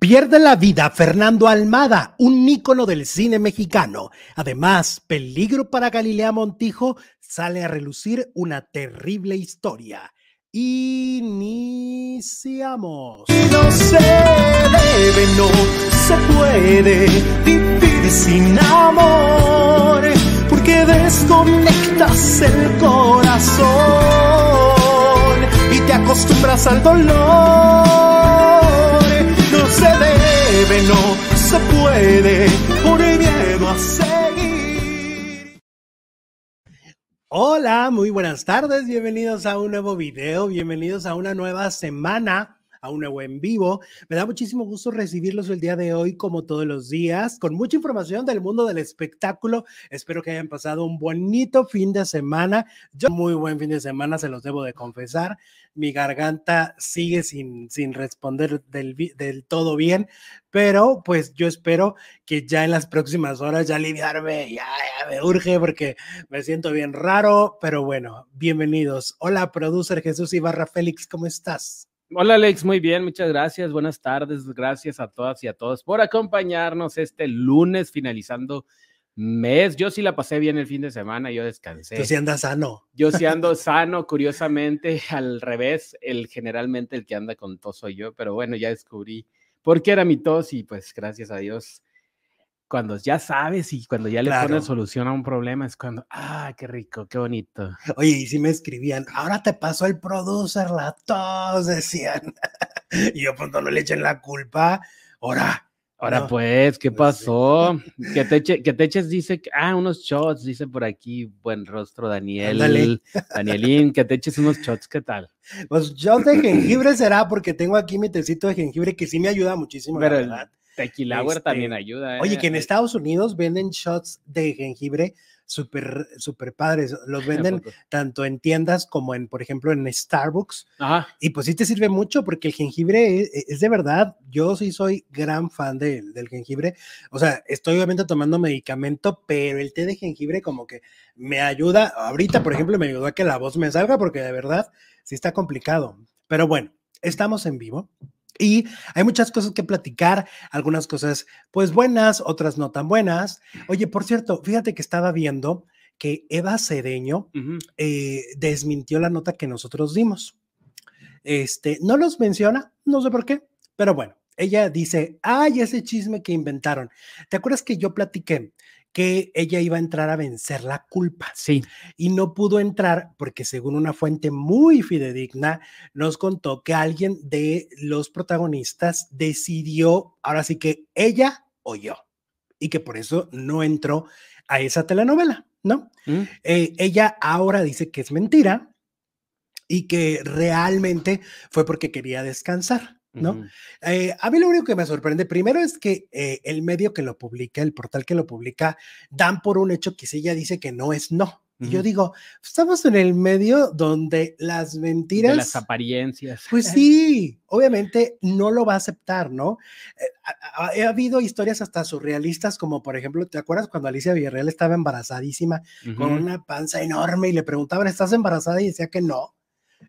Pierde la vida Fernando Almada, un ícono del cine mexicano. Además, peligro para Galilea Montijo, sale a relucir una terrible historia. Iniciamos. No se debe, no se puede vivir sin amor, porque desconectas el corazón y te acostumbras al dolor Hola, muy buenas tardes, bienvenidos a un nuevo video, bienvenidos a una nueva semana a un nuevo en vivo. Me da muchísimo gusto recibirlos el día de hoy, como todos los días, con mucha información del mundo del espectáculo. Espero que hayan pasado un bonito fin de semana. Yo, muy buen fin de semana, se los debo de confesar. Mi garganta sigue sin, sin responder del, del todo bien, pero pues yo espero que ya en las próximas horas ya aliviarme, ya, ya me urge porque me siento bien raro, pero bueno, bienvenidos. Hola, producer Jesús Ibarra Félix, ¿cómo estás? Hola Alex, muy bien, muchas gracias. Buenas tardes, gracias a todas y a todos por acompañarnos este lunes finalizando mes. Yo sí la pasé bien el fin de semana, yo descansé. Tú sí andas sano. Yo sí ando sano, curiosamente, al revés, el generalmente el que anda con tos soy yo, pero bueno, ya descubrí por qué era mi tos y pues gracias a Dios cuando ya sabes y cuando ya le pones solución a un problema es cuando, ah, qué rico, qué bonito. Oye, y si me escribían, ahora te pasó el producer, la tos, decían. y yo, pues no le echen la culpa, ahora. Ahora pues, ¿qué pues pasó? Que, te que te eches, dice, ah, unos shots, dice por aquí, buen rostro, Daniel, Danielín, que te eches unos shots, ¿qué tal? Pues shots de jengibre será porque tengo aquí mi tecito de jengibre que sí me ayuda muchísimo, Pero, la verdad. Tequila este, también ayuda. Oye, que en ¿eh? Estados Unidos venden shots de jengibre súper, súper padres. Los venden tanto en tiendas como en, por ejemplo, en Starbucks. Y pues sí te sirve mucho porque el jengibre e, e, es, de verdad. Yo sí soy gran fan del jengibre. O sea, estoy obviamente tomando medicamento, pero el té de jengibre como que me ayuda. Ahorita, por ejemplo, me ayudó a que la voz me salga porque de verdad sí está complicado. Pero bueno, estamos en vivo. Y hay muchas cosas que platicar, algunas cosas pues buenas, otras no tan buenas. Oye, por cierto, fíjate que estaba viendo que Eva Cedeño eh, desmintió la nota que nosotros dimos. Este, no los menciona, no sé por qué, pero bueno, ella dice, ay, ese chisme que inventaron. ¿Te acuerdas que yo platiqué que ella iba a entrar a vencer la culpa. Sí. Y no pudo entrar porque según una fuente muy fidedigna nos contó que alguien de los protagonistas decidió, ahora sí que ella o yo, y que por eso no entró a esa telenovela, ¿no? Mm. Eh, ella ahora dice que es mentira y que realmente fue porque quería descansar. ¿No? Eh, a mí lo único que me sorprende primero es que eh, el medio que lo publica, el portal que lo publica, dan por un hecho que si ella dice que no es no. Y yo digo, estamos en el medio donde las mentiras. De las apariencias. Pues sí, obviamente no lo va a aceptar, ¿no? Eh, ha, habido historias hasta surrealistas, como por ejemplo, ¿te acuerdas cuando Alicia Villarreal estaba embarazadísima con una panza enorme y le preguntaban, ¿estás embarazada? Y decía que no.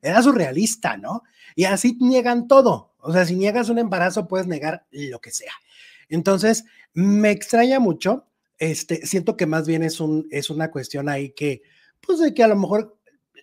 Era surrealista, ¿no? Y así niegan todo. O sea, si niegas un embarazo, puedes negar lo que sea. Entonces, me extraña mucho. Este, siento que más bien es, un, es una cuestión ahí que, pues, de que a lo mejor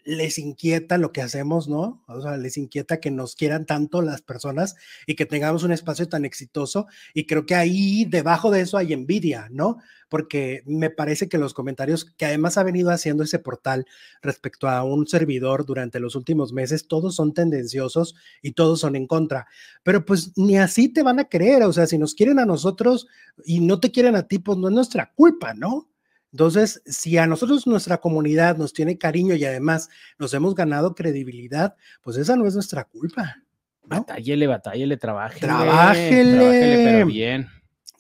les inquieta lo que hacemos, ¿no? O sea, les inquieta que nos quieran tanto las personas y que tengamos un espacio tan exitoso. Y creo que ahí debajo de eso hay envidia, ¿no? Porque me parece que los comentarios que además ha venido haciendo ese portal respecto a un servidor durante los últimos meses, todos son tendenciosos y todos son en contra. Pero pues ni así te van a querer, o sea, si nos quieren a nosotros y no te quieren a ti, pues no es nuestra culpa, ¿no? Entonces, si a nosotros nuestra comunidad nos tiene cariño y además nos hemos ganado credibilidad, pues esa no es nuestra culpa. ¿no? Batállele, batállele, trabájele. Trabájele. Trabájele, pero bien.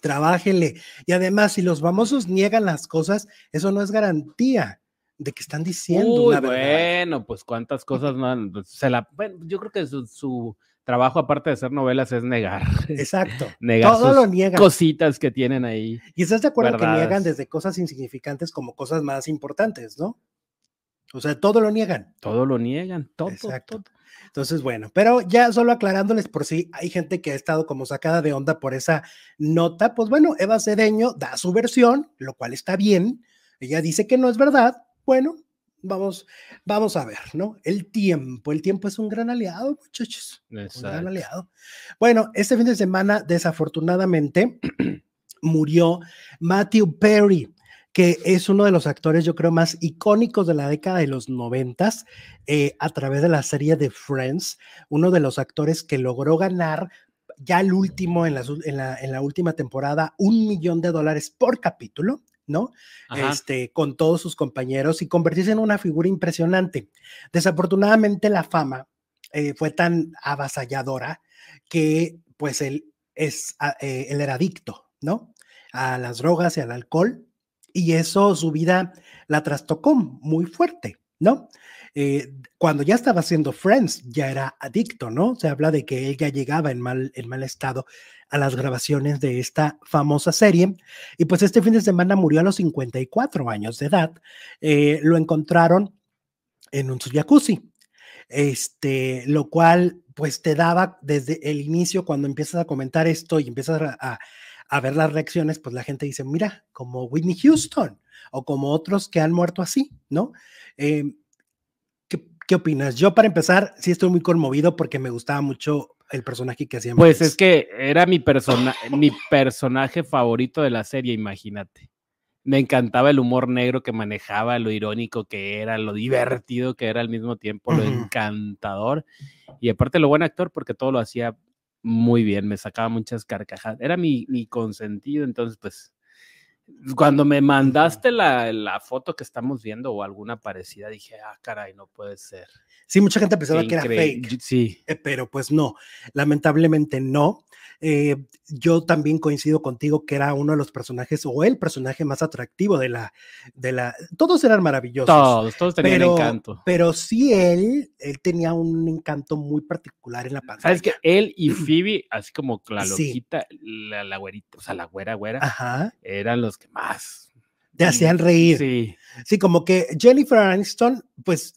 Trabájele. Y además, si los famosos niegan las cosas, eso no es garantía de que están diciendo una verdad. Bueno, pues cuántas cosas no. Pues, se la, bueno, yo creo que su trabajo, aparte de hacer novelas, es negar. Exacto. negar Todo lo niegan. cositas que tienen ahí. Y estás de acuerdo que niegan desde cosas insignificantes como cosas más importantes, ¿no? O sea, todo lo niegan. Todo lo niegan, todo. Exacto. Entonces, bueno, pero ya solo aclarándoles por si hay gente que ha estado como sacada de onda por esa nota, pues bueno, Eva Cedeño da su versión, lo cual está bien. Ella dice que no es verdad. Bueno, vamos, vamos a ver, ¿no? El tiempo, el tiempo es un gran aliado, muchachos. Un gran aliado. Bueno, este fin de semana, desafortunadamente, murió Matthew Perry, que es uno de los actores, yo creo, más icónicos de la década de los noventas, eh, a través de la serie de Friends, uno de los actores que logró ganar ya el último, en, ul- en la, en la última temporada, un millón de dólares por capítulo, ¿no? Ajá. Este, con todos sus compañeros y convertirse en una figura impresionante. Desafortunadamente la fama eh, fue tan avasalladora que pues él, es, a- eh, él era adicto, ¿no? A las drogas y al alcohol y eso su vida la trastocó muy fuerte, ¿no? Eh, cuando ya estaba haciendo Friends, ya era adicto, ¿no? Se habla de que él ya llegaba en mal, en mal estado a las grabaciones de esta famosa serie. Y pues este fin de semana murió a los 54 años de edad. Eh, lo encontraron en un jacuzzi. Este, lo cual pues te daba desde el inicio, cuando empiezas a comentar esto y empiezas a, a- a ver las reacciones, pues la gente dice, mira, como Whitney Houston o como otros que han muerto así, ¿no? Eh, ¿qué, qué opinas? Yo para empezar, sí estoy muy conmovido porque me gustaba mucho el personaje que hacía. Pues es que era mi, persona mi personaje favorito de la serie, imagínate. Me encantaba el humor negro que manejaba, lo irónico que era, lo divertido que era al mismo tiempo, lo encantador. Y aparte lo buen actor porque todo lo hacía muy bien, me sacaba muchas carcajadas. Era mi, mi consentido, entonces pues cuando me mandaste la, la foto que estamos viendo o alguna parecida, dije, ah, caray, no puede ser. Sí, mucha gente pensaba Qué que era fake. Sí, Eh, pero pues no, lamentablemente no. Eh, yo también coincido contigo que era uno de los personajes o el personaje más atractivo de la, de la, todos eran maravillosos. todos, todos tenían pero, encanto. pero sí él, él tenía un encanto muy particular en la pantalla. ¿Sabes que Él y Phoebe, así como la Sí. loquita, la, la güerita, o sea, la güera, güera, Ajá, eran los que más. te hacían reír. Sí. Sí, como que Jennifer Aniston, pues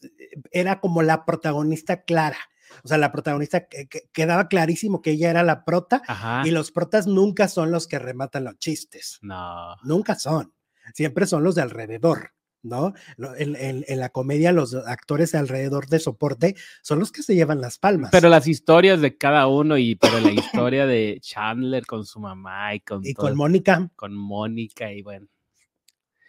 era como la protagonista clara. O sea, la protagonista que, que- quedaba clarísimo que ella era la prota ajá. y los protas nunca son los que rematan los chistes. No. Nunca son. Siempre son los de alrededor, ¿no? En, en- en la comedia, los actores de alrededor de soporte son los que se llevan las palmas. Pero las historias de cada uno y pero la historia de Chandler con su mamá y con y todo- con Mónica, con Mónica y bueno.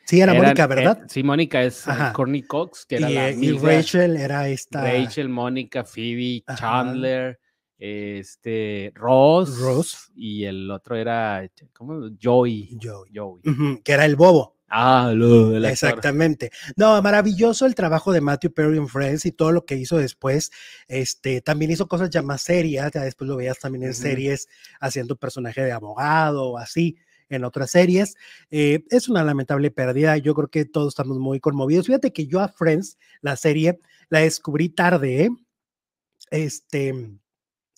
Sí, era Mónica, eh, ¿verdad? sí, Mónica es eh, Ajá. Courtney Cox, que era y, la eh, y amiga. Rachel era esta Rachel, Mónica, Phoebe, Ajá. Chandler, este, Ross, Ross. y el otro era, ¿cómo? Joey. Joey, Joey. que era el bobo. Ah, lo. Exactamente. No, maravilloso el trabajo de Matthew Perry en Friends y todo lo que hizo después. Este, también hizo cosas ya más serias, ya después lo veías también en series haciendo personaje de abogado o así en otras series. Eh, es una lamentable pérdida. Yo creo que todos estamos muy conmovidos. Fíjate que yo a Friends, la serie, la descubrí tarde, ¿eh? Este,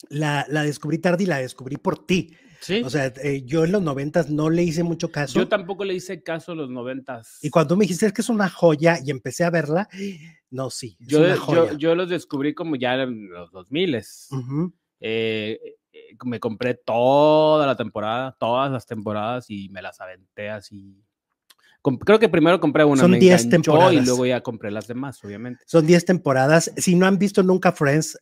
la, la descubrí tarde y la descubrí por ti. Sí. O sea, eh, yo en los noventas no le hice mucho caso. Yo tampoco le hice caso a los noventas. Y cuando me dijiste es que es una joya y empecé a verla, no, sí, es yo, una yo, joya. yo los descubrí como ya en los 2000 Ujú. eh, eh, me compré toda la temporada, todas las temporadas y me las aventé así. Com- creo que primero compré una, Son me 10 enganchó temporadas. y luego ya compré las demás, obviamente. Son 10 temporadas. Si no han visto nunca Friends,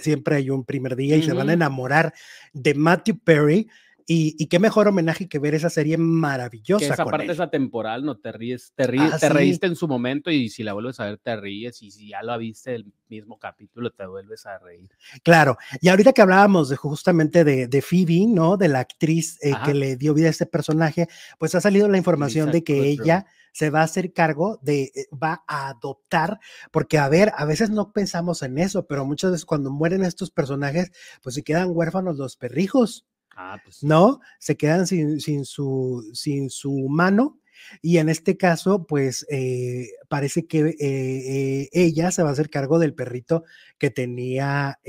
siempre hay un primer día y se van a enamorar de Matthew Perry. Y, y qué mejor homenaje que ver esa serie Que maravillosa esa con parte él. es atemporal, no te ríes, te ríes, Ah, te sí. reíste en su momento y si la vuelves a ver te ríes y si ya lo viste el mismo capítulo te vuelves a reír. Claro. Y ahorita que hablábamos de justamente de, de Phoebe, ¿no? De la actriz eh, que le dio vida a este personaje, pues ha salido la información Lisa de que Kudrow. ella se va a hacer cargo de, eh, va a adoptar, porque a ver, a veces no pensamos en eso, pero muchas veces cuando mueren estos personajes, pues se quedan huérfanos los perrijos. Ah, pues. ¿no? Se quedan sin, sin, su, sin su mano. Y en este caso, pues eh, parece que eh, eh, ella se va a hacer cargo del perrito que tenía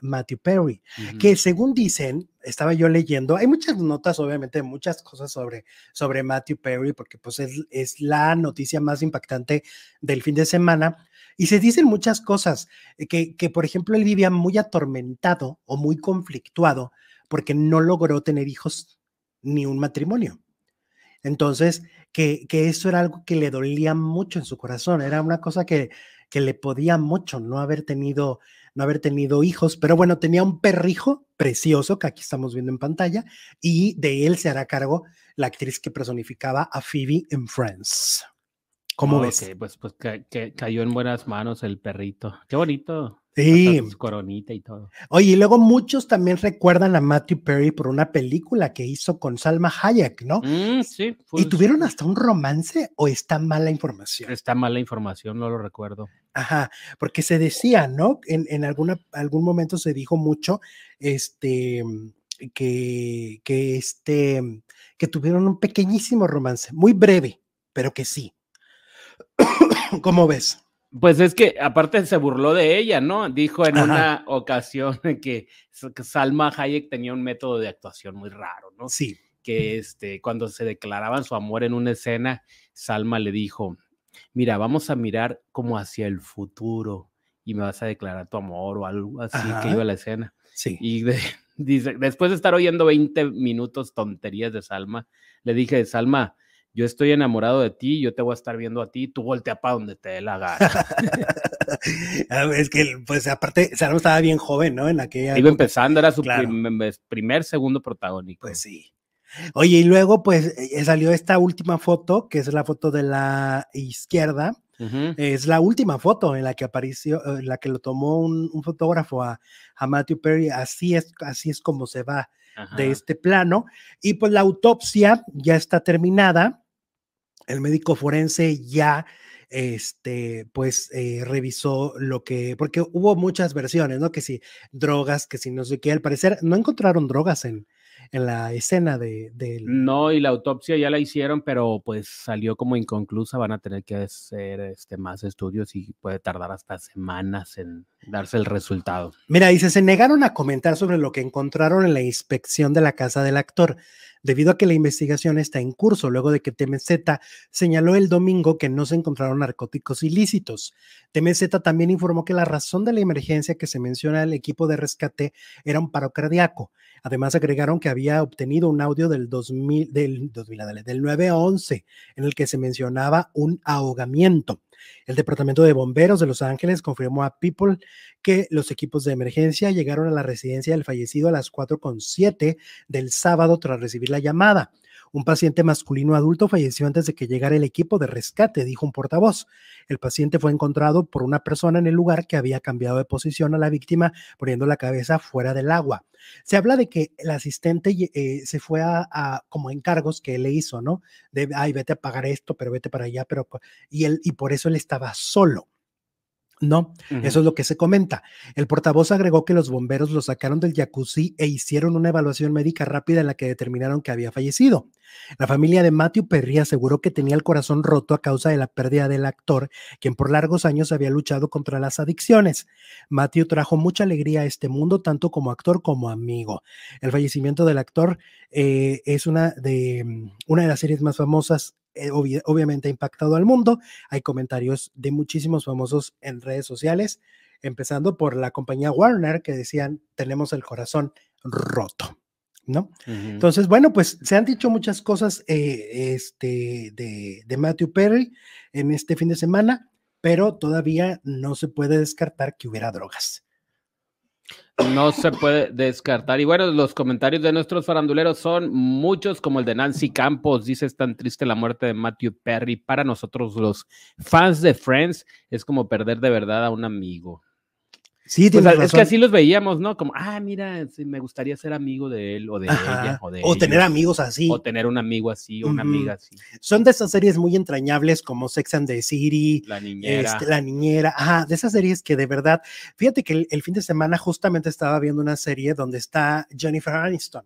Matthew Perry, que según dicen, estaba yo leyendo, hay muchas notas, obviamente, muchas cosas sobre, sobre Matthew Perry, porque pues es, es la noticia más impactante del fin de semana, Y se dicen muchas cosas, que, que por ejemplo él vivía muy atormentado o muy conflictuado porque no logró tener hijos ni un matrimonio. Entonces, que, que eso era algo que le dolía mucho en su corazón, era una cosa que, que le podía mucho no haber tenido no haber tenido hijos, pero bueno, tenía un perrijo precioso que aquí estamos viendo en pantalla y de él se hará cargo la actriz que personificaba a Phoebe en Friends. ¿Cómo ves? Pues, pues que, cayó en buenas manos el perrito. Qué bonito. Sí. coronita y todo. Oye, y luego muchos también recuerdan a Matthew Perry por una película que hizo con Salma Hayek, ¿no? Mm, sí. ¿Y tuvieron hasta un romance o está mala información? Está mala información, no lo recuerdo. Ajá, porque se decía, ¿no? En, en alguna, algún momento se dijo mucho, este, que, que, este, que tuvieron un pequeñísimo romance, muy breve, pero que sí. ¿Cómo ves? Pues es que aparte se burló de ella, ¿no? Dijo en una ocasión que, Salma Hayek tenía un método de actuación muy raro, ¿no? Sí. Que este, cuando se declaraban su amor en una escena, Salma le dijo, mira, vamos a mirar como hacia el futuro y me vas a declarar tu amor o algo así que iba a la escena. Sí. Y dice, después de estar oyendo 20 minutos tonterías de Salma, le dije, Salma, yo estoy enamorado de ti, yo te voy a estar viendo a ti, tú voltea para donde te dé la gana. Ah, es que, pues aparte, Salma estaba bien joven, ¿no? En aquella. Iba empezando, era su primer, segundo protagónico. Pues sí. Oye, y luego, pues eh, salió esta última foto, que es la foto de la izquierda. Es la última foto en la que apareció, en eh, la que lo tomó un, fotógrafo a, a, Matthew Perry. Así es, así es como se va de este plano. Y pues la autopsia ya está terminada el médico forense ya este, pues eh, revisó lo que, porque hubo muchas versiones, ¿no? Que si drogas, que si no sé qué, al parecer no encontraron drogas en, en la escena de, No, y la autopsia ya la hicieron, pero pues salió como inconclusa, van a tener que hacer este, más estudios y puede tardar hasta semanas en darse el resultado. Mira, dice, se negaron a comentar sobre lo que encontraron en la inspección de la casa del actor, debido a que la investigación está en curso, luego de que TMZ señaló el domingo que no se encontraron narcóticos ilícitos. TMZ también informó que la razón de la emergencia que se menciona el equipo de rescate era un paro cardíaco. Además, agregaron que había obtenido un audio del 2000, del, 2000, del 9 a 11, en el que se mencionaba un ahogamiento. El Departamento de Bomberos de Los Ángeles confirmó a People que los equipos de emergencia llegaron a la residencia del fallecido a las 4.7 del sábado tras recibir la llamada. Un paciente masculino adulto falleció antes de que llegara el equipo de rescate, dijo un portavoz. El paciente fue encontrado por una persona en el lugar que había cambiado de posición a la víctima poniendo la cabeza fuera del agua. Se habla de que el asistente eh, se fue a, como encargos que él le hizo, ¿no? De, ay, vete a pagar esto, pero vete para allá, pero y él y por eso él estaba solo. No, eso es lo que se comenta. El portavoz agregó que los bomberos lo sacaron del jacuzzi e hicieron una evaluación médica rápida en la que determinaron que había fallecido. La familia de Matthew Perry aseguró que tenía el corazón roto a causa de la pérdida del actor, quien por largos años había luchado contra las adicciones. Matthew trajo mucha alegría a este mundo, tanto como actor como amigo. El fallecimiento del actor eh, es una de, mm, una de las series más famosas eh, obviamente ha impactado al mundo. Hay comentarios de muchísimos famosos en redes sociales, empezando por la compañía Warner que decían, tenemos el corazón roto. ¿No? Entonces, bueno, pues se han dicho muchas cosas eh, este, de, de Matthew Perry en este fin de semana, pero todavía no se puede descartar que hubiera drogas. No se puede descartar. Y bueno, los comentarios de nuestros faranduleros son muchos, como el de Nancy Campos. Dice, es tan triste la muerte de Matthew Perry. Para nosotros, los fans de Friends, es como perder de verdad a un amigo. Sí, pues, es que así los veíamos, ¿no? Como, ah, mira, me gustaría ser amigo de él o de ella. O, de o tener amigos así. O tener un amigo así o una amiga así. Son de esas series muy entrañables como Sex and the City. La niñera. Este, la niñera. Ajá, de esas series que de verdad. Fíjate que el, fin de semana justamente estaba viendo una serie donde está Jennifer Aniston,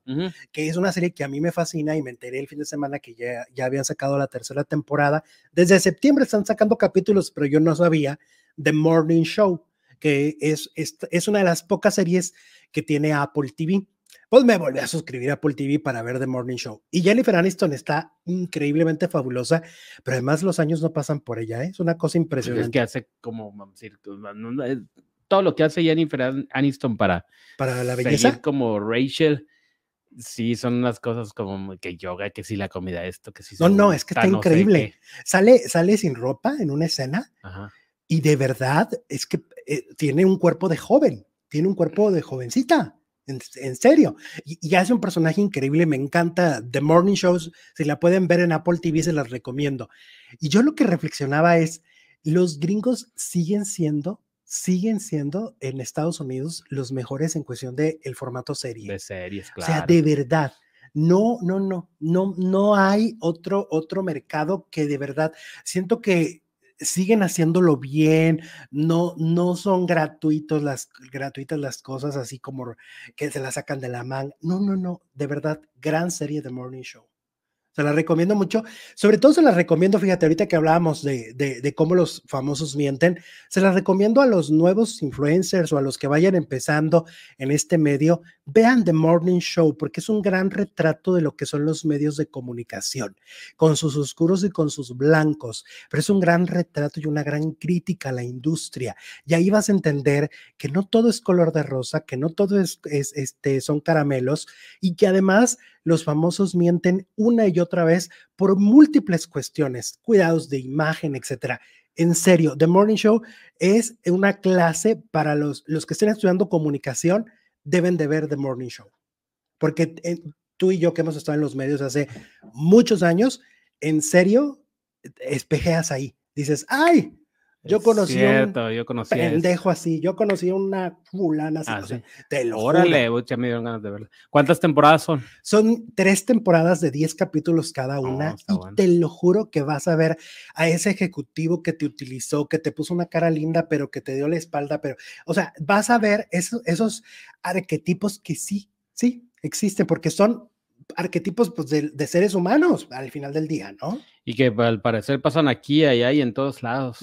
que es una serie que a mí me fascina y me enteré el fin de semana que ya, ya habían sacado la tercera temporada. Desde septiembre están sacando capítulos, pero yo no sabía. The Morning Show que es, es, una de las pocas series que tiene Apple TV. pues me volví a suscribir a Apple TV para ver The Morning Show. Y Jennifer Aniston está increíblemente fabulosa, pero además los años no pasan por ella, ¿eh? es una cosa impresionante. Es que hace como, eh, todo lo que hace Jennifer Aniston para, para la belleza. como Rachel. Sí, son unas cosas como que yoga, que sí la comida esto, que sí. No, no, es que está increíble. sale, sale sin ropa en una escena y de verdad es que eh, tiene un cuerpo de joven, tiene un cuerpo de jovencita en, serio. Y, hace un personaje increíble, me encanta. The Morning Shows, si la pueden ver en Apple TV, se las recomiendo. Y yo lo que reflexionaba es, los gringos siguen siendo, siguen siendo en Estados Unidos los mejores en cuestión de el formato serie. De series, claro. O sea, de verdad. No, no, no, no, no hay otro, otro mercado que de verdad siento que siguen haciéndolo bien, no, no son gratuitos las, gratuitas las cosas así como que se las sacan de la manga. No, no, no, de verdad, gran serie de Morning Show. Se la recomiendo mucho. Sobre todo se la recomiendo, fíjate, ahorita que hablábamos de, de, cómo los famosos mienten, se la recomiendo a los nuevos influencers o a los que vayan empezando en este medio. Vean The Morning Show porque es un gran retrato de lo que son los medios de comunicación, con sus oscuros y con sus blancos, pero es un gran retrato y una gran crítica a la industria. Y ahí vas a entender que no todo es color de rosa, que no todo es, es este, son caramelos y que además los famosos mienten una y otra vez por múltiples cuestiones, cuidados de imagen, etcétera. En serio, The Morning Show es una clase para los, los que estén estudiando comunicación, deben de ver The Morning Show. Porque eh, tú y yo que hemos estado en los medios hace muchos años, en serio, espejeas ahí. Dices, ay, yo conocí Cierto, un yo pendejo así. Yo conocí una fulana así. Ah, te lo Órale, ya me dieron ganas de verla. ¿Cuántas temporadas son? Son tres temporadas de diez capítulos cada una. y te lo juro que vas a ver a ese ejecutivo que te utilizó, que te puso una cara linda, pero que te dio la espalda. Pero, o sea, vas a ver esos, esos arquetipos que sí, sí existen, porque son arquetipos pues, de, seres humanos al final del día, ¿no? Y que al parecer pasan aquí, allá y en todos lados.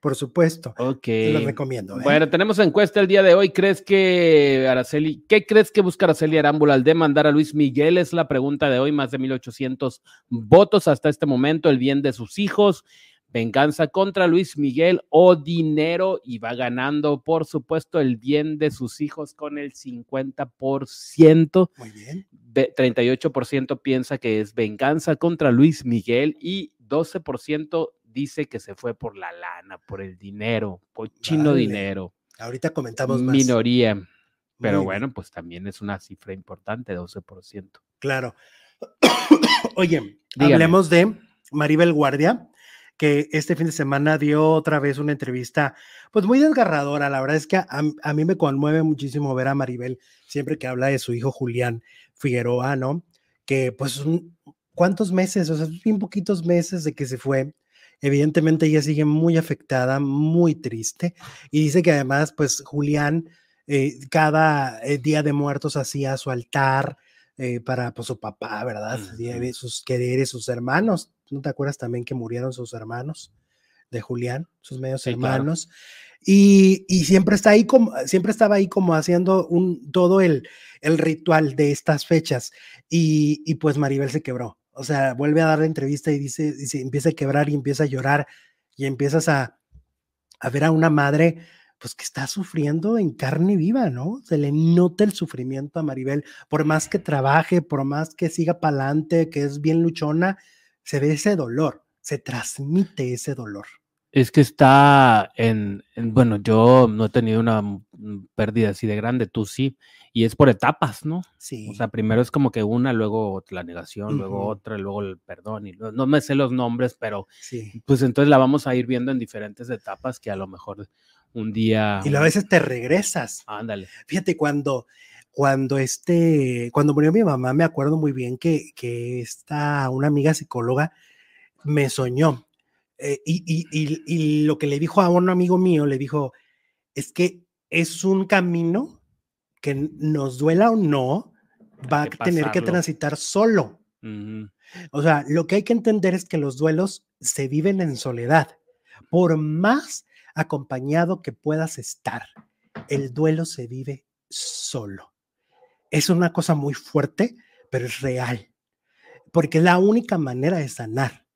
Por supuesto. Ok. Te recomiendo. ¿eh? Bueno, tenemos encuesta el día de hoy. ¿Crees que Araceli, qué crees que busca Araceli Arámbula al demandar a Luis Miguel? Es la pregunta de hoy. Más de 1800 votos hasta este momento. El bien de sus hijos venganza contra Luis Miguel o dinero y va ganando, por supuesto, el bien de sus hijos con el 50%. Muy bien. 38% piensa que es venganza contra Luis Miguel y 12% dice que se fue por la lana, por el dinero, por chino dinero. Ahorita comentamos más. Minoría. Pero bueno, pues también es una cifra importante, 12%. Claro. Oye, hablemos de Maribel Guardia que este fin de semana dio otra vez una entrevista, pues muy desgarradora. La verdad es que a, mí me conmueve muchísimo ver a Maribel siempre que habla de su hijo Julián Figueroa, ¿no? Que pues, ¿cuántos meses? O sea, bien poquitos meses de que se fue. Evidentemente ella sigue muy afectada, muy triste. Y dice que además, pues Julián, eh, cada eh, día de muertos hacía su altar, eh, para pues, su papá, ¿verdad? Sus quereres, sus hermanos. ¿No te acuerdas también que murieron sus hermanos de Julián, sus medios hermanos? Y, y, siempre está ahí como, siempre estaba ahí como haciendo un, todo el, el ritual de estas fechas. Y, y, pues Maribel se quebró. O sea, vuelve a dar la entrevista y dice, dice, empieza a quebrar y empieza a llorar y empiezas a, a ver a una madre pues que está sufriendo en carne viva, ¿no? Se le nota el sufrimiento a Maribel, por más que trabaje, por más que siga para adelante, que es bien luchona, se ve ese dolor, se transmite ese dolor. Es que está en, bueno, yo no he tenido una pérdida así de grande, tú sí, y es por etapas, ¿no? Sí. O sea, primero es como que una, luego la negación, luego otra, luego el perdón, y no, no, me sé los nombres, pero sí. pues entonces la vamos a ir viendo en diferentes etapas que a lo mejor un día. Y a veces te regresas. Ándale. Fíjate, cuando, cuando este, cuando murió mi mamá, me acuerdo muy bien que, que esta, una amiga psicóloga me soñó. Eh, y, y, y, y, lo que le dijo a un amigo mío, le dijo, es que es un camino que nos duela o no, va a tener que transitar solo. O sea, lo que hay que entender es que los duelos se viven en soledad. Por más acompañado que puedas estar. El duelo se vive solo. Es una cosa muy fuerte, pero es real, porque es la única manera de sanar.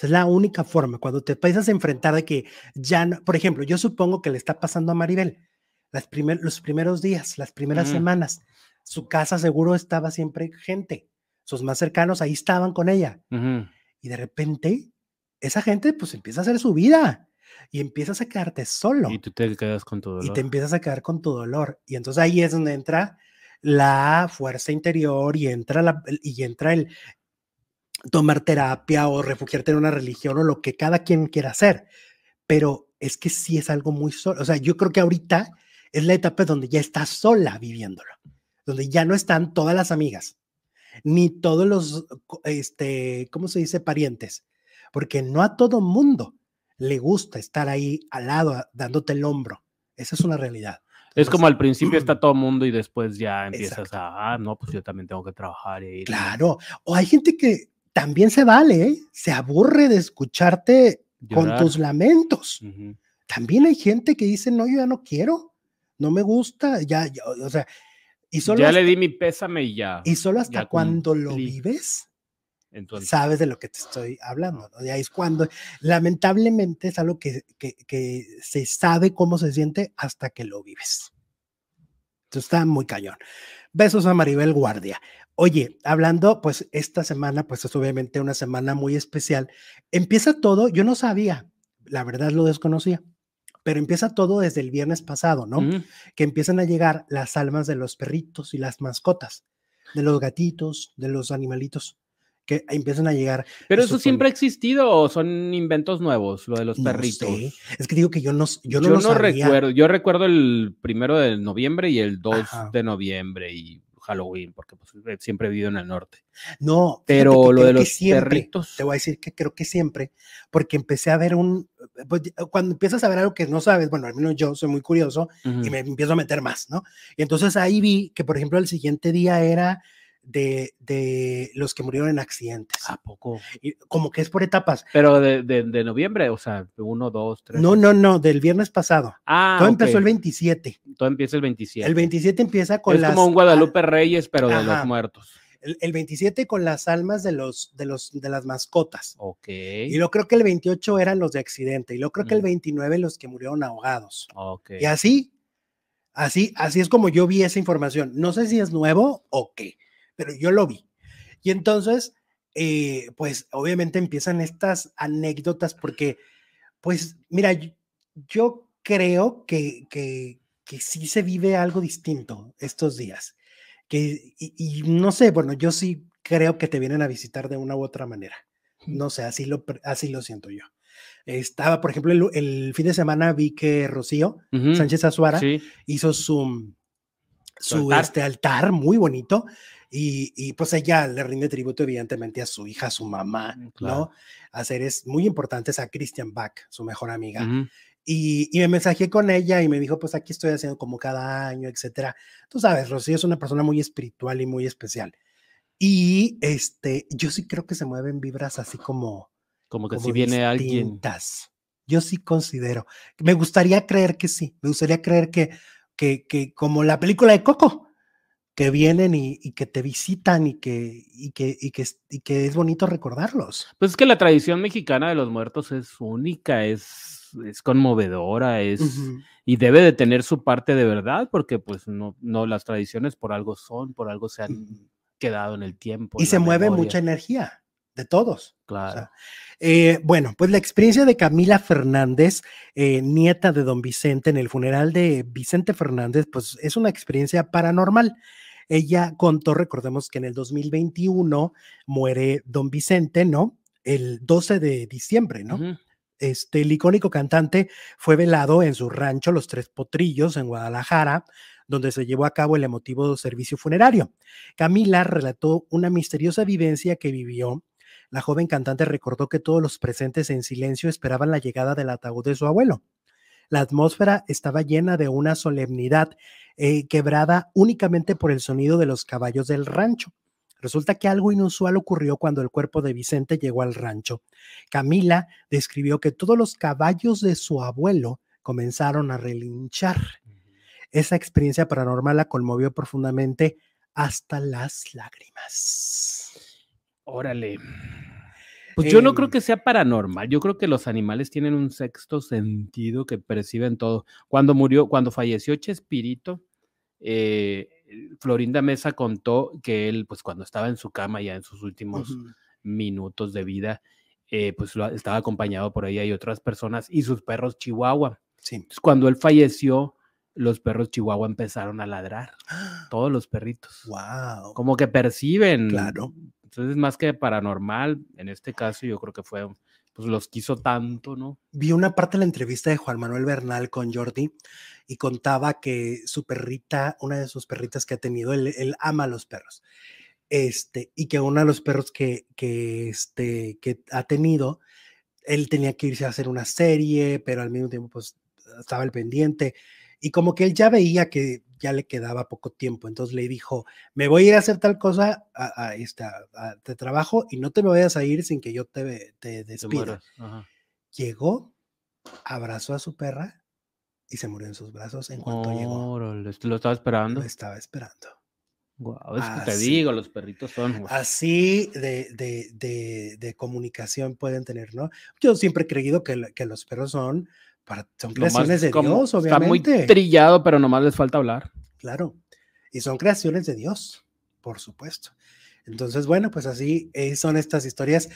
Es la única forma. Cuando te empiezas a enfrentar de que ya, no, por ejemplo, yo supongo que le está pasando a Maribel las primer, los primeros días, las primeras semanas. Su casa seguro estaba siempre gente. Sus más cercanos ahí estaban con ella. Y de repente, esa gente pues empieza a hacer su vida y empiezas a quedarte solo Y tú te quedas con tu y dolor. te empiezas a quedar con tu dolor. Y entonces ahí es donde entra la fuerza interior y entra, la, y entra el tomar terapia o refugiarte en una religión o lo que cada quien quiera hacer. Pero es que sí es algo muy solo. O sea, yo creo que ahorita es la etapa donde ya estás sola viviéndolo, donde ya no están todas las amigas, ni todos los, este, ¿cómo se dice? Parientes, porque no a todo mundo le gusta estar ahí al lado, dándote el hombro. Esa es una realidad. Es como al principio está todo mundo y después ya empiezas Exacto. a, ah, no, pues yo también tengo que trabajar. Claro. O hay gente que también se vale, ¿eh? se aburre de escucharte con tus lamentos. También hay gente que dice, no, yo ya no quiero, no me gusta, ya, ya, o sea, y solo, Ya hasta, le di mi pésame y ya. y solo hasta cuando lo vives, Entonces, sabes de lo que te estoy hablando. ¿no? Ahí es cuando, lamentablemente, es algo que, que, que se sabe cómo se siente hasta que lo vives. Entonces está muy cañón. Besos a Maribel Guardia. Oye, hablando, pues esta semana, pues es obviamente una semana muy especial. Empieza todo, yo no sabía, la verdad lo desconocía, pero empieza todo desde el viernes pasado, ¿no? ujú. que empiezan a llegar las almas de los perritos y las mascotas, de los gatitos, de los animalitos, que empiezan a llegar. Pero eso siempre ha existido o son inventos nuevos, lo de los No perritos. sé, Es que digo que yo no, yo Yo no, no, lo sabía. recuerdo. Yo recuerdo el primero de noviembre y el 2 Ajá. de noviembre y Halloween, porque pues, eh, siempre he vivido en el norte. No, Pero lo de los siempre, perritos. Te voy a decir que creo que siempre, porque empecé a ver un. pues, cuando empiezas a ver algo que no sabes, bueno, al menos yo soy muy curioso y Ujú. me empiezo a meter más, ¿no? Y entonces ahí vi que, por ejemplo, el siguiente día era de, de los que murieron en accidentes. ¿A poco? Y como que es por etapas. Pero de, de- de noviembre, o sea, uno, dos, tres. No, no, no, del viernes pasado. Ah, Todo empezó el 27. Todo empieza el 27. El 27 empieza con es las. como un Guadalupe Reyes, pero de los muertos. El, el 27 con las almas de los, de los, de las mascotas. Ok. Y luego creo que el 28 eran los de accidente. Y luego creo que el Mm. 29 los que murieron ahogados. ok. Y así, así, así es como yo vi esa información. No sé si es nuevo o qué, pero yo lo vi. Y entonces, eh, pues obviamente empiezan estas anécdotas porque, pues, mira, yo, yo creo que, que, que sí se vive algo distinto estos días. Que, y, y no sé, bueno, yo sí creo que te vienen a visitar de una u otra manera. No sé, así lo, así lo siento yo. Estaba, por ejemplo, el, el fin de semana vi que Rocío. Sánchez Azuara Sí. hizo su, Su su altar. este altar muy bonito y, y, pues ella le rinde tributo evidentemente a su hija, a su mamá, Mm, ¿no? claro. A seres muy importantes, a Christian Bach, su mejor amiga. Ujú. y, y me mensajé con ella y me dijo, pues aquí estoy haciendo como cada año, etcétera. Tú sabes, Rocío es una persona muy espiritual y muy especial. Y este, yo sí creo que se mueven vibras así como, Como que como si viene alguien. Yo sí considero. Me gustaría creer que sí. Me gustaría creer que, que, que como la película de Coco, que vienen y, y que te visitan y que, y, que, y, que, es- y que es bonito recordarlos. Pues es que la tradición mexicana de los muertos es única, es, es conmovedora, es y debe de tener su parte de verdad, porque pues no, no las tradiciones por algo son, por algo se han quedado en el tiempo. Y se mueve mucha energía de todos. O Claro. sea, eh, bueno, pues la experiencia de Camila Fernández, eh, nieta de don Vicente, en el funeral de Vicente Fernández, pues es una experiencia paranormal. Ella contó, recordemos que en el 2021 muere don Vicente, ¿no? El 12 de diciembre, ¿no? Este, el icónico cantante fue velado en su rancho Los Tres Potrillos, en Guadalajara, donde se llevó a cabo el emotivo servicio funerario. Camila relató una misteriosa vivencia que vivió. La joven cantante recordó que todos los presentes en silencio esperaban la llegada del ataúd de su abuelo. La atmósfera estaba llena de una solemnidad eh, quebrada únicamente por el sonido de los caballos del rancho. Resulta que algo inusual ocurrió cuando el cuerpo de Vicente llegó al rancho. Camila describió que todos los caballos de su abuelo comenzaron a relinchar. Esa experiencia paranormal la conmovió profundamente hasta las lágrimas. Órale. Pues yo no creo Em, que sea paranormal. Yo creo que los animales tienen un sexto sentido que perciben todo. Cuando murió, cuando falleció Chespirito, eh, Florinda Mesa contó que él, pues cuando estaba en su cama ya en sus últimos minutos de vida, eh, pues lo- estaba acompañado por ella y otras personas y sus perros chihuahua. Sí. Entonces, cuando él falleció, los perros chihuahua empezaron a ladrar, todos los perritos. Wow. Como que perciben. Claro. Entonces, más que paranormal, en este caso yo creo que fue, pues los quiso tanto, ¿no? Vi una parte de la entrevista de Juan Manuel Bernal con Jordi y contaba que su perrita, una de sus perritas que ha tenido, él, ama a los perros. Este, y que uno de los perros que, que, este, que ha tenido, él tenía que irse a hacer una serie, pero al mismo tiempo, pues estaba al pendiente. Y como que él ya veía que ya le quedaba poco tiempo, entonces le dijo, me voy a ir a hacer tal cosa a, a de trabajo y no te me vayas a ir sin que yo te, te despida. Llegó, abrazó a su perra y se murió en sus brazos en cuanto llegó. ¿lo estaba esperando? Lo estaba esperando. Guau, es que te digo, los perritos son. Así de, de, de, de comunicación pueden tener, ¿no? Yo siempre he creído que, que los perros son, para, son nomás creaciones de como- Dios, Está muy obviamente. trillado, pero nomás les falta hablar. Claro. Y son creaciones de Dios, por supuesto. Entonces, bueno, pues así eh, son estas historias.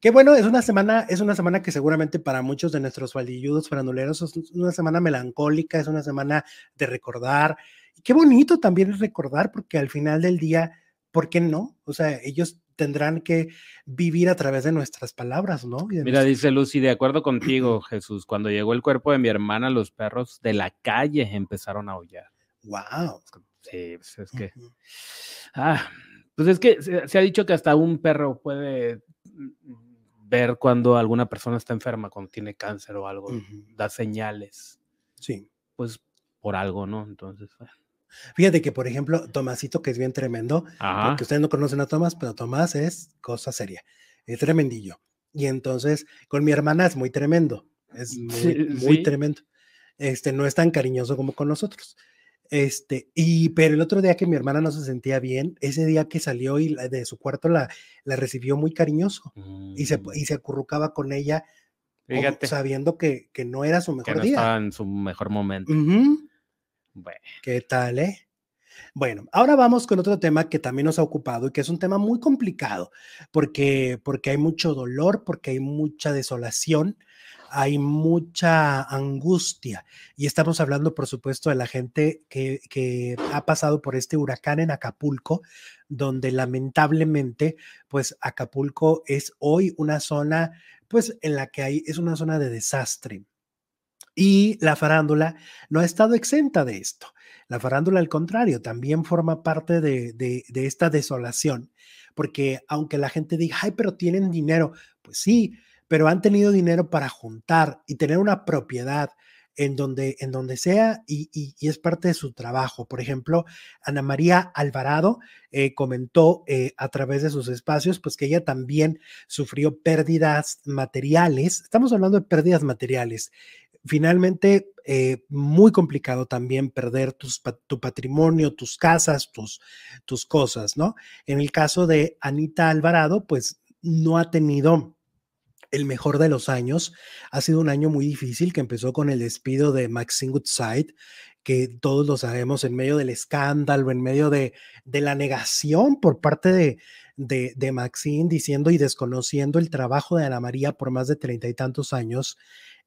Que bueno, es una semana, es una semana que seguramente para muchos de nuestros faldilludos faranduleros es una semana melancólica, es una semana de recordar. Y qué bonito también es recordar, porque al final del día, ¿por qué no? O sea, ellos tendrán que vivir a través de nuestras palabras, ¿no? Mira, nuestras- dice Lucy, de acuerdo contigo, Jesús, cuando llegó el cuerpo de mi hermana, los perros de la calle empezaron a aullar. wow. Sí, pues es que. Ah, pues es que se, se ha dicho que hasta un perro puede mm, ver cuando alguna persona está enferma, cuando tiene cáncer o algo, da señales, Sí. pues por algo, ¿no? Entonces, bueno. Fíjate que, por ejemplo, Tomasito, que es bien tremendo, ajá. porque ustedes no conocen a Tomás, pero Tomás es cosa seria, es tremendillo. Y entonces, con mi hermana es muy tremendo, es muy, Sí, muy sí. tremendo. Este, no es tan cariñoso como con nosotros. Este, y, pero el otro día que mi hermana no se sentía bien, ese día que salió y la- de su cuarto la, la recibió muy cariñoso y se, Mm, y se acurrucaba con ella, Fíjate sabiendo que, que no era su que mejor no día. estaba en su mejor momento. Ujú. Bueno, ¿Qué tal, eh? Bueno, ahora vamos con otro tema que también nos ha ocupado y que es un tema muy complicado, porque, porque hay mucho dolor, porque hay mucha desolación, hay mucha angustia. Y estamos hablando, por supuesto, de la gente que, que ha pasado por este huracán en Acapulco, donde lamentablemente, pues Acapulco es hoy una zona, pues en la que hay, es una zona de desastre. Y la farándula no ha estado exenta de esto. La farándula, al contrario, también forma parte de, de- esta desolación, porque aunque la gente diga, ay, pero tienen dinero, pues sí, pero han tenido dinero para juntar y tener una propiedad en donde, en donde sea y, y- y es parte de su trabajo. Por ejemplo, Ana María Alvarado eh, comentó eh, a través de sus espacios, pues que ella también sufrió pérdidas materiales. Estamos hablando de pérdidas materiales finalmente eh, muy complicado también perder tus, tu patrimonio, tus casas, tus, tus cosas, ¿no? En el caso de Anita Alvarado, pues no ha tenido el mejor de los años. Ha sido un año muy difícil que empezó con el despido de Maxine Goodside, que todos lo sabemos en medio del escándalo, en medio de, de la negación por parte de, de Maxine, diciendo y desconociendo el trabajo de Ana María por más de treinta y tantos años.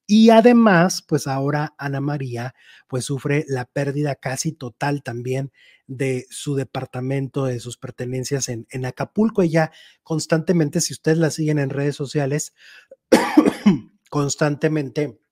Y además, pues ahora Ana María pues sufre la pérdida casi total también de su departamento, de sus pertenencias en, en Acapulco. Ella constantemente, si ustedes la siguen en redes sociales, constantemente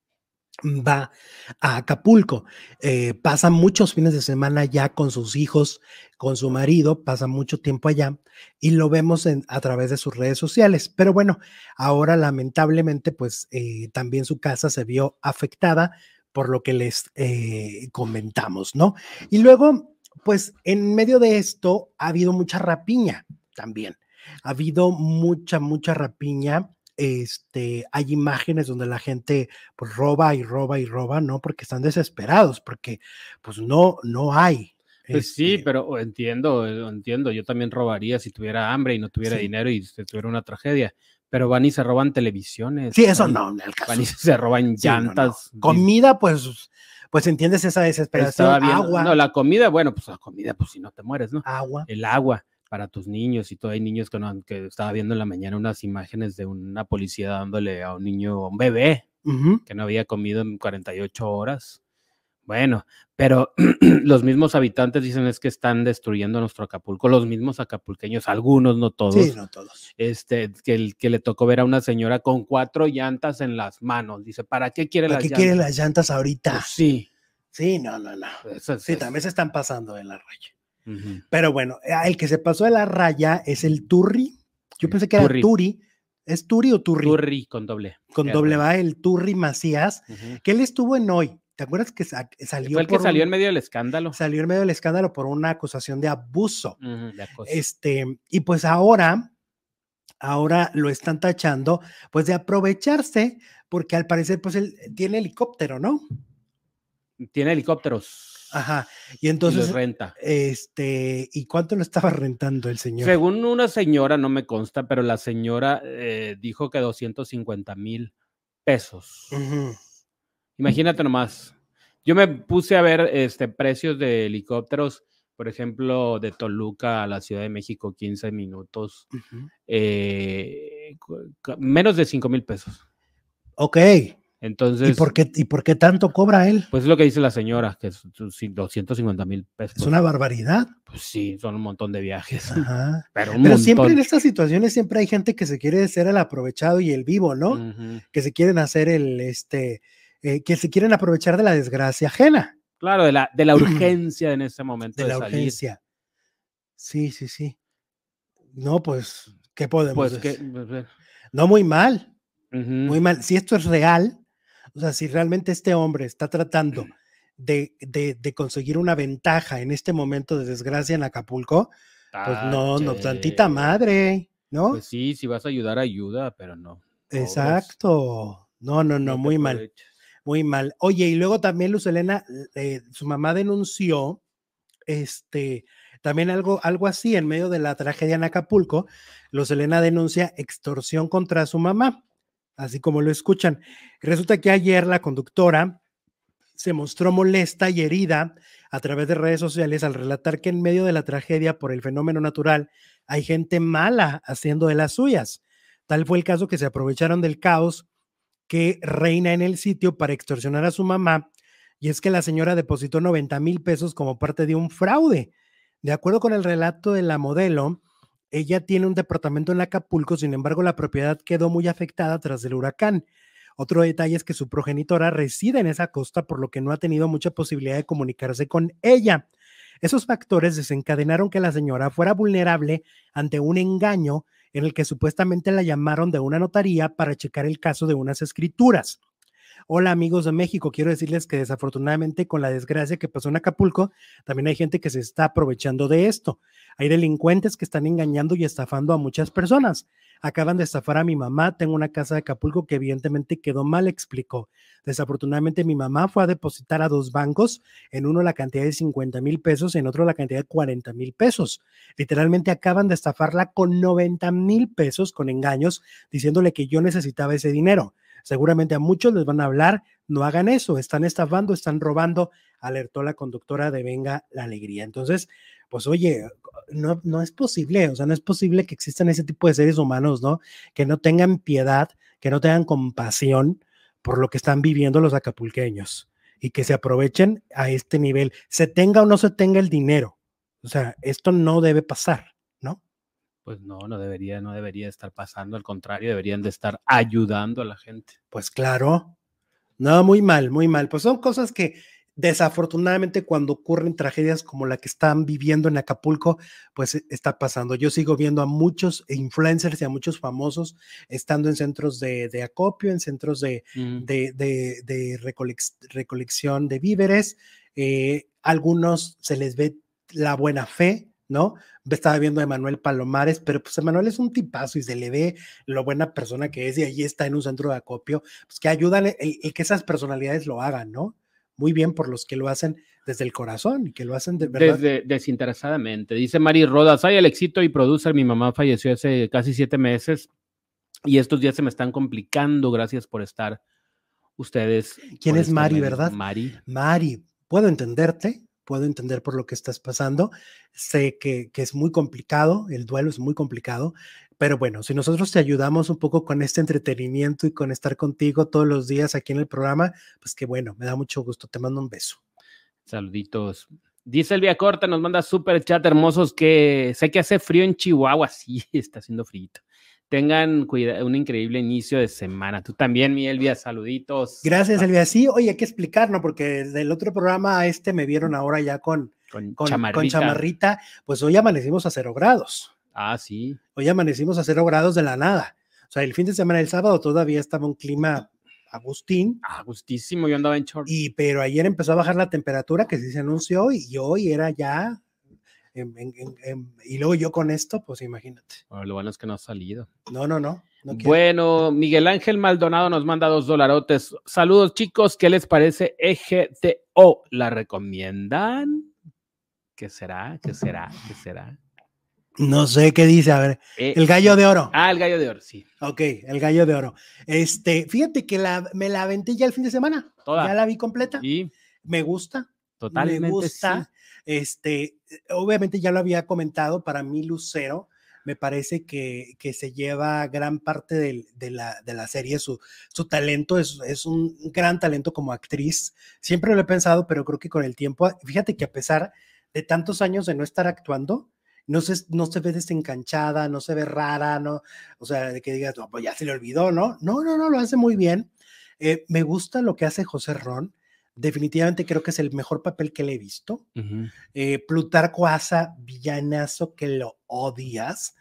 va a Acapulco. Eh, pasa muchos fines de semana ya con sus hijos, con su marido, pasa mucho tiempo allá y lo vemos a través de sus redes sociales. Pero bueno, ahora lamentablemente pues eh, también su casa se vio afectada por lo que les eh, comentamos, ¿no? Y luego, pues en medio de esto ha habido mucha rapiña también. Ha habido mucha, mucha rapiña este, hay imágenes donde la gente pues roba y roba y roba, ¿no? Porque están desesperados, porque pues no, no hay. Pues sí, Este, pero entiendo, eh, entiendo. Yo también robaría si tuviera hambre y no tuviera Sí. dinero y se tuviera una tragedia. Pero van y se roban televisiones. Sí, eso van- no, en el caso. Van y se roban Sí, no, no. llantas. Comida, pues, pues entiendes esa desesperación. Agua, No, la comida, bueno, pues la comida, pues si no te mueres, ¿no? agua. El agua para tus niños y todo. Hay niños que, no, que estaba viendo en la mañana unas imágenes de una policía dándole a un niño, a un bebé, que no había comido en 48 horas. Bueno, pero los mismos habitantes dicen es que están destruyendo nuestro Acapulco, los mismos acapulqueños, algunos, no todos. Sí, no todos. Este, que, el- que le tocó ver a una señora con cuatro llantas en las manos. Dice, ¿para qué quiere ¿Para las qué llantas? quieren las llantas ahorita? Pues sí. Sí, no, no, no. es- Sí, es- también se están pasando de la raya. Pero bueno, eh, el que se pasó de la raya es el Turri. Yo pensé que Turri. era Turi. ¿Es Turi o Turri? Turri con doble. Con R. doble va el Turri Macías, Ujú. que él estuvo en hoy. ¿Te acuerdas que sa- salió Fue el que por salió un- en medio del escándalo. salió en medio del escándalo por una acusación de abuso? De. Este, y pues ahora, ahora lo están tachando, pues de aprovecharse, porque al parecer, pues él tiene helicóptero, ¿no? Tiene helicópteros. Ajá. Y y los entonces, renta. este, ¿y cuánto lo estaba rentando el señor? Según una señora, no me consta, pero la señora eh, dijo que 250 mil pesos. Imagínate nomás. Yo me puse a ver este, precios de helicópteros, por ejemplo, de Toluca a la Ciudad de México, 15 minutos, eh, menos de 5 mil pesos. Ok. Entonces, ¿Y por, qué, ¿Y por qué tanto cobra él? pues es lo que dice la señora, que es su- sí, 250 mil pesos. Es una barbaridad. Pues sí, son un montón de viajes. Ajá. Pero un Pero siempre en estas situaciones siempre hay gente que se quiere ser el aprovechado y el vivo, ¿no? Que se quieren hacer el, este, eh, que se quieren aprovechar de la desgracia ajena, Claro, de la, de la urgencia en ese momento de de, la salir. urgencia. Sí, sí, sí. No, pues, ¿qué podemos Pues que, decir? pues, eh, No, muy mal, muy mal. Si esto es real, o sea, si realmente este hombre está tratando de, de- de conseguir una ventaja en este momento de desgracia en Acapulco, pues no, no, tantita madre, ¿no? Pues sí, si vas a ayudar, ayuda, pero no. Exacto. No, no, no, muy mal, muy mal. Oye, y luego también Luz Helena, eh, su mamá denunció, este, también algo, algo así en medio de la tragedia en Acapulco. Luz Helena denuncia extorsión contra su mamá, así como lo escuchan. Resulta que ayer la conductora se mostró molesta y herida a través de redes sociales al relatar que en medio de la tragedia por el fenómeno natural hay gente mala haciendo de las suyas. Tal fue el caso que se aprovecharon del caos que reina en el sitio para extorsionar a su mamá. Y es que la señora depositó 90 mil pesos como parte de un fraude. De acuerdo con el relato de la modelo, ella tiene un departamento en Acapulco, sin embargo la propiedad quedó muy afectada tras el huracán. Otro detalle es que su progenitora reside en esa costa, por lo que no ha tenido mucha posibilidad de comunicarse con ella. Esos factores desencadenaron que la señora fuera vulnerable ante un engaño en el que supuestamente la llamaron de una notaría para checar el caso de unas escrituras. Hola amigos de México, quiero decirles que desafortunadamente con la desgracia que pasó en Acapulco, también hay gente que se está aprovechando de esto. Hay delincuentes que están engañando y estafando a muchas personas. Acaban de estafar a mi mamá, tengo una casa de Acapulco que evidentemente quedó mal, explicó. Desafortunadamente mi mamá fue a depositar a dos bancos, en uno la cantidad de 50 mil pesos, en otro la cantidad de 40 mil pesos. Literalmente acaban de estafarla con 90 mil pesos con engaños, diciéndole que yo necesitaba ese dinero. Seguramente a muchos les van a hablar, no hagan eso, están estafando, están robando, alertó la conductora de Venga la Alegría. Entonces, pues oye, no, no es posible, o sea, no es posible que existan ese tipo de seres humanos, ¿no? Que no tengan piedad, que no tengan compasión por lo que están viviendo los acapulqueños y que se aprovechen a este nivel, se tenga o no se tenga el dinero. O sea, esto no debe pasar. Pues no, no debería, no debería estar pasando, al contrario, deberían de estar ayudando a la gente. Pues claro. No, muy mal, muy mal. Pues son cosas que desafortunadamente cuando ocurren tragedias como la que están viviendo en Acapulco, pues e- está pasando. Yo sigo viendo a muchos influencers y a muchos famosos estando en centros de, de acopio, en centros de, Mm, de, de- recolección de víveres. eh, algunos se les ve la buena fe, ¿no? Estaba viendo a Emanuel Palomares, pero pues Emanuel es un tipazo y se le ve lo buena persona que es y allí está en un centro de acopio, pues que ayudan el, el que esas personalidades lo hagan, ¿no? muy bien por los que lo hacen desde el corazón y que lo hacen de verdad. Desde, desinteresadamente. Dice Mari Rodas, hay el éxito y producer, mi mamá falleció hace casi siete meses y estos días se me están complicando. Gracias por estar ustedes. ¿Quién es Mari, verdad? Mari. Mari, puedo entenderte, puedo entender por lo que estás pasando. Sé que, que es muy complicado, el duelo es muy complicado, pero bueno, si nosotros te ayudamos un poco con este entretenimiento y con estar contigo todos los días aquí en el programa, pues que bueno, me da mucho gusto. Te mando un beso. Saluditos. Dice Elvia Corta, nos manda super chat hermosos que sé que hace frío en Chihuahua. Sí, está haciendo frío. Tengan cuida- un increíble inicio de semana. Tú también, mi Elvia, saluditos. Gracias, Elvia. Sí, oye, hay que explicar, ¿no? Porque del otro programa a este me vieron ahora ya con, Con, con, chamarrita. con chamarrita. Pues hoy amanecimos a cero grados. Ah, sí. Hoy amanecimos a cero grados de la nada. O sea, el fin de semana, el sábado, todavía estaba un clima Agustín, Ah, gustísimo. Yo andaba en short. y, pero ayer empezó a bajar la temperatura que sí se anunció y, hoy era ya. En- en- en- en- y luego yo con esto, pues imagínate. Bueno, lo bueno es que no ha salido. No, no, no. Bueno, Miguel Ángel Maldonado nos manda dos dolarotes. Saludos, chicos. ¿Qué les parece EGTO? ¿La recomiendan? ¿Qué será? ¿Qué será? ¿Qué será? No sé qué dice. A ver, Eh, el gallo de oro. Ah, el gallo de oro, sí. Ok, el gallo de oro. Este, fíjate que la, me la aventé ya el fin de semana. Toda. Ya la vi completa. Y Me gusta. totalmente me gusta. sí. Este, obviamente ya lo había comentado, para mí Lucero me parece que, que se lleva gran parte de, la, de la serie, su, su talento es, es un gran talento como actriz. Siempre lo he pensado, pero creo que con el tiempo, fíjate que a pesar de tantos años de no estar actuando, no se, no se ve desencanchada, no se ve rara, no, o sea, de que digas, pues ya se le olvidó, ¿no? No, no, no, lo hace muy bien. Eh, me gusta lo que hace José Ron. Definitivamente creo que es el mejor papel que le he visto. Eh, Plutarco Asa, villanazo que lo odias.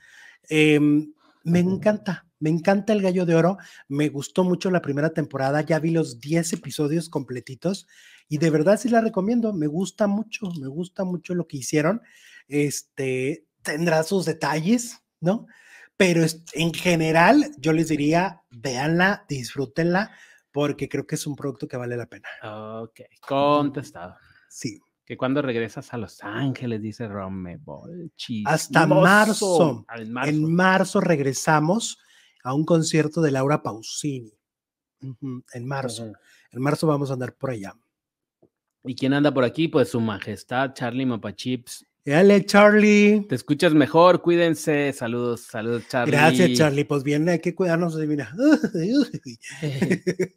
Em, me encanta, me encanta el gallo de oro. Me gustó mucho la primera temporada. Ya vi los 10 episodios completitos y de verdad sí la recomiendo. Me gusta mucho, me gusta mucho lo que hicieron. Este tendrá sus detalles, ¿no? Pero en general, yo les diría, véanla, disfrútenla, porque creo que es un producto que vale la pena. Ok, contestado. Sí. Que cuando regresas a Los Ángeles, dice Romebol. Hasta marzo. Ah, en marzo. En marzo regresamos a un concierto de Laura Pausini. En marzo. En marzo vamos a andar por allá. ¿Y quién anda por aquí? Pues su majestad, Charlie Mapachips. Dale, Charlie. Te escuchas mejor, cuídense. Saludos, saludos, Charlie. Gracias, Charlie. Pues bien, hay que cuidarnos. de- Mira.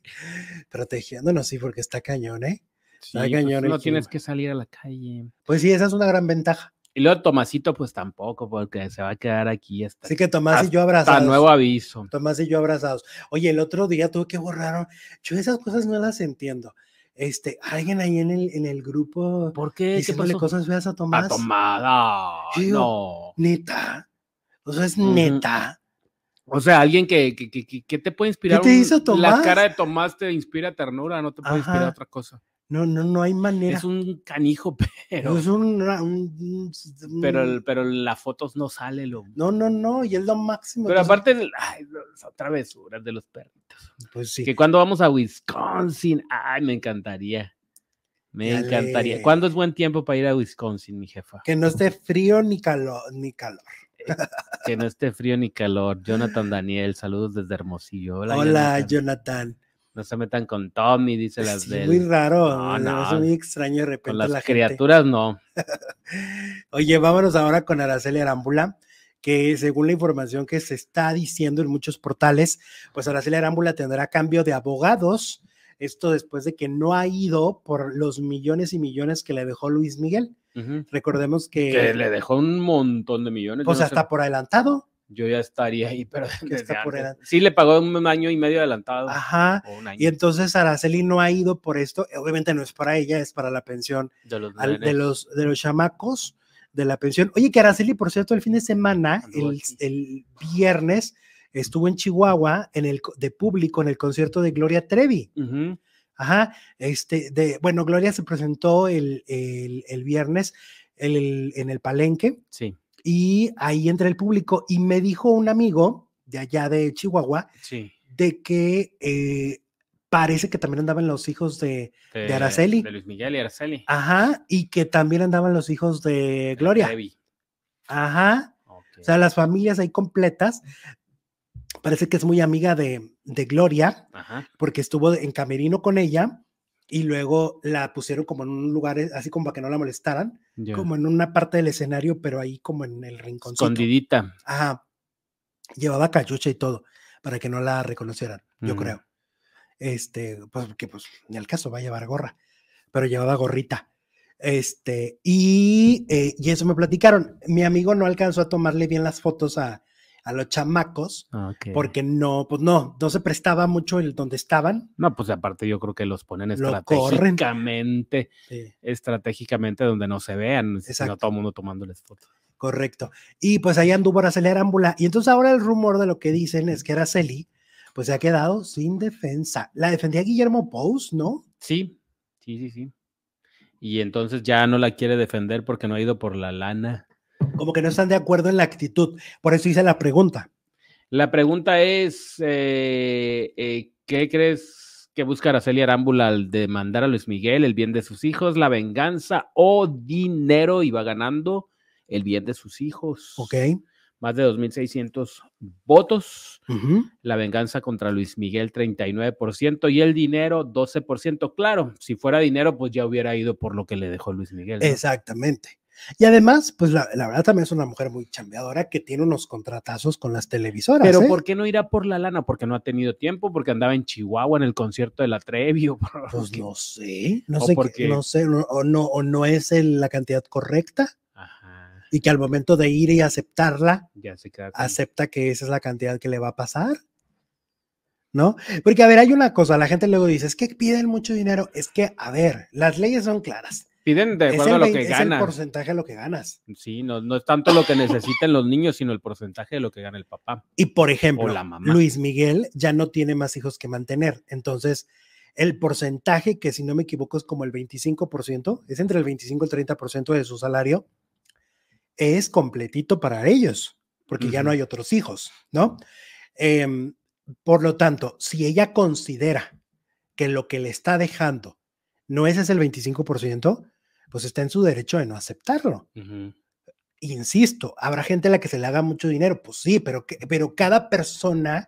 Protegiéndonos, sí, porque está cañón, ¿eh? Sí, Ay, pues, cañón, el no tienes que salir a la calle. Pues sí, esa es una gran ventaja. Y luego Tomasito, pues tampoco, porque se va a quedar aquí hasta, Así que Tomás y Hasta yo abrazados. nuevo aviso. Tomás y yo abrazados. Oye, el otro día tuve que borrar. Yo esas cosas no las entiendo. Este, alguien ahí en el, en el grupo ¿Por qué? ¿Qué diciéndole pasó? cosas feas a Tomás. A tomada. Yo- No. Neta. O sea, es neta. O sea, alguien que, que, que, que- te puede inspirar. te un- hizo La Tomás? cara de Tomás te inspira ternura, no te puede inspirar Ajá. otra cosa. No, no, no hay manera. Es un canijo, pero, Es un, un- un- pero, el- pero las fotos no sale lo. No, no, no, y es lo máximo. Pero aparte, ay, las travesuras de los perritos. pues sí. Que cuando vamos a Wisconsin, ay, me encantaría. Me Dale. encantaría. ¿Cuándo es buen tiempo para ir a Wisconsin, mi jefa? Que no esté frío ni calor, ni calor. Que no esté frío ni calor. Jonathan Daniel, saludos desde Hermosillo. Hola, Hola, Jonathan. Jonathan. No se metan con Tommy, dice las Sí, del. muy raro. No, no. hace muy extraño de repente Con las la gente. criaturas, no. Oye, vámonos ahora con Araceli Arámbula, que según la información que se está diciendo en muchos portales, pues Araceli Arámbula tendrá cambio de abogados. Esto después de que no ha ido por los millones y millones que le dejó Luis Miguel. Recordemos que, Que le dejó un montón de millones. pues no hasta sé, por adelantado. Yo ya estaría ahí, pero Que desde está por antes. edad. Sí, le pagó un año y medio adelantado. Ajá. o un año Y entonces Araceli no ha ido por esto. Obviamente no es para ella, es para la pensión de los al- de los, de los chamacos de la pensión. Oye, que Araceli, por cierto, el fin de semana, el, el viernes, estuvo en Chihuahua en el, de público en el concierto de Gloria Trevi. Ajá, este, de, bueno, Gloria se presentó el, el- el viernes el- el- en el palenque Sí, y ahí entra el público y me dijo un amigo de allá de Chihuahua sí. de que eh, parece que también andaban los hijos de, De, Araceli. De Luis Miguel y Araceli. ajá, y que también andaban los hijos de Gloria. Trevi. Ajá, o sea, las familias ahí completas. Parece que es muy amiga de, de Gloria, Ajá. porque estuvo en camerino con ella y luego la pusieron como en un lugar eh, así como para que no la molestaran, como en una parte del escenario, pero ahí como en el rinconcito. Escondidita. Ajá. Llevaba cachucha y todo para que no la reconocieran, yo Ujú. creo. Este, pues porque pues ni al caso va a llevar gorra, pero llevaba gorrita. Este, y, eh, y eso me platicaron. Mi amigo no alcanzó a tomarle bien las fotos a, a los chamacos Ah, porque no, pues no, no se prestaba mucho el donde estaban. No, pues aparte yo creo que los ponen Lo estratégicamente, Sí, estratégicamente donde no se vean, Exacto. no todo el mundo tomándoles fotos. correcto. Y pues ahí anduvo Araceli Arámbula. Y entonces ahora el rumor de lo que dicen es que Araceli, pues se ha quedado sin defensa. La defendía Guillermo Pous, ¿no? Sí, sí, sí, sí. Y entonces ya no la quiere defender porque no ha ido por la lana. Como que no están de acuerdo en la actitud. Por eso hice la pregunta. La pregunta es, eh, eh, ¿qué crees que busca Araceli Arámbula al demandar a Luis Miguel el bien de sus hijos, la venganza o dinero? Y va ganando el bien de sus hijos. Ok. Más de 2.600 votos. Ujú. La venganza contra Luis Miguel, 39%, y el dinero, 12%. Claro, si fuera dinero, pues ya hubiera ido por lo que le dejó Luis Miguel. ¿no? Exactamente. Y además, pues la, la verdad también es una mujer muy chambeadora que tiene unos contratazos con las televisoras. Pero ¿eh? ¿por qué no irá por la lana? Porque no ha tenido tiempo, porque andaba en Chihuahua en el concierto de la Trevi. o por- Pues no sé, no sé, qué- no sé, no- o no, o no es el- la cantidad correcta Ajá, y que al momento de ir y aceptarla, ya se queda. acepta que esa es la cantidad que le va a pasar. ¿No? Porque, a ver, hay una cosa, la gente luego dice, es que piden mucho dinero, es que, a ver, las leyes son claras. Piden de Es acuerdo a lo que es el porcentaje de lo que ganas. Sí, no, no es tanto lo que necesitan los niños, sino el porcentaje de lo que gana el papá. Y por ejemplo, la mamá. Luis Miguel ya no tiene más hijos que mantener. Entonces, el porcentaje, que si no me equivoco es como el 25%, es entre el 25 y el 30% de su salario, es completito para ellos, porque ya no hay otros hijos, ¿no? Em, por lo tanto, si ella considera que lo que le está dejando no es ese el 25%, pues está en su derecho de no aceptarlo. Insisto, habrá gente a la que se le haga mucho dinero, pues sí, pero, que- pero cada persona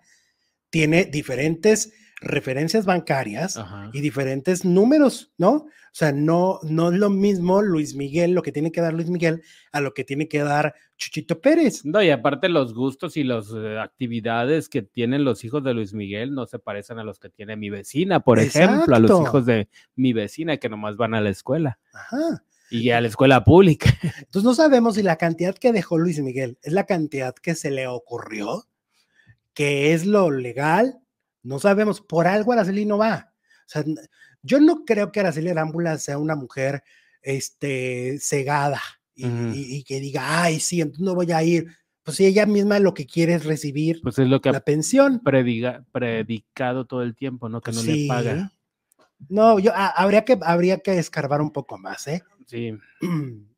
tiene diferentes referencias bancarias Ajá. y diferentes números, ¿no? O sea, no, no es lo mismo Luis Miguel, lo que tiene que dar Luis Miguel, a lo que tiene que dar Chuchito Pérez. No, y aparte los gustos y las actividades que tienen los hijos de Luis Miguel no se parecen a los que tiene mi vecina, por ejemplo, a los hijos de mi vecina que nomás van a la escuela Ajá. y a la escuela pública. Entonces no sabemos si la cantidad que dejó Luis Miguel es la cantidad que se le ocurrió, que es lo legal, no sabemos, por algo Araceli no va. O sea, yo no creo que Araceli Arámbula sea una mujer este, cegada y, Ujú. y- y que diga, ay, sí, entonces no voy a ir. Pues si ella misma lo que quiere es recibir Pues es lo que la pensión. prediga- predicado todo el tiempo, ¿no? Que no le paga. No, yo habría que habría que escarbar un poco más, ¿eh? Sí.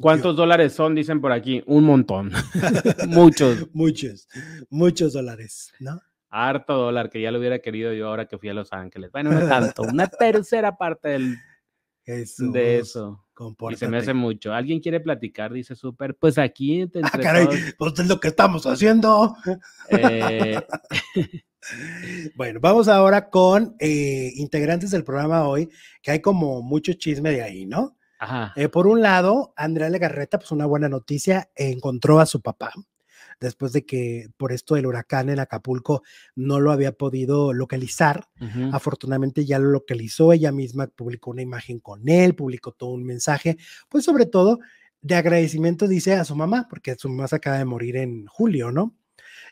¿Cuántos dólares son? Dicen por aquí. Un montón. Muchos. muchos, muchos dólares, ¿no? Harto dólar que ya lo hubiera querido yo ahora que fui a Los Ángeles. Bueno, no tanto. Una tercera parte del- Jesús, de eso. Y se me hace mucho. ¿Alguien quiere platicar? Dice Súper. Pues aquí entre Ah, caray, todos, pues es lo que estamos haciendo. eh, Bueno, vamos ahora con eh, integrantes del programa hoy, que hay como mucho chisme de ahí, ¿no? ajá. Eh, por un lado, Andrea Legarreta, pues una buena noticia, encontró a su papá después de que por esto del huracán en Acapulco no lo había podido localizar. Afortunadamente ya lo localizó, ella misma publicó una imagen con él, publicó todo un mensaje, pues sobre todo de agradecimiento, dice a su mamá, porque su mamá se acaba de morir en julio, ¿no?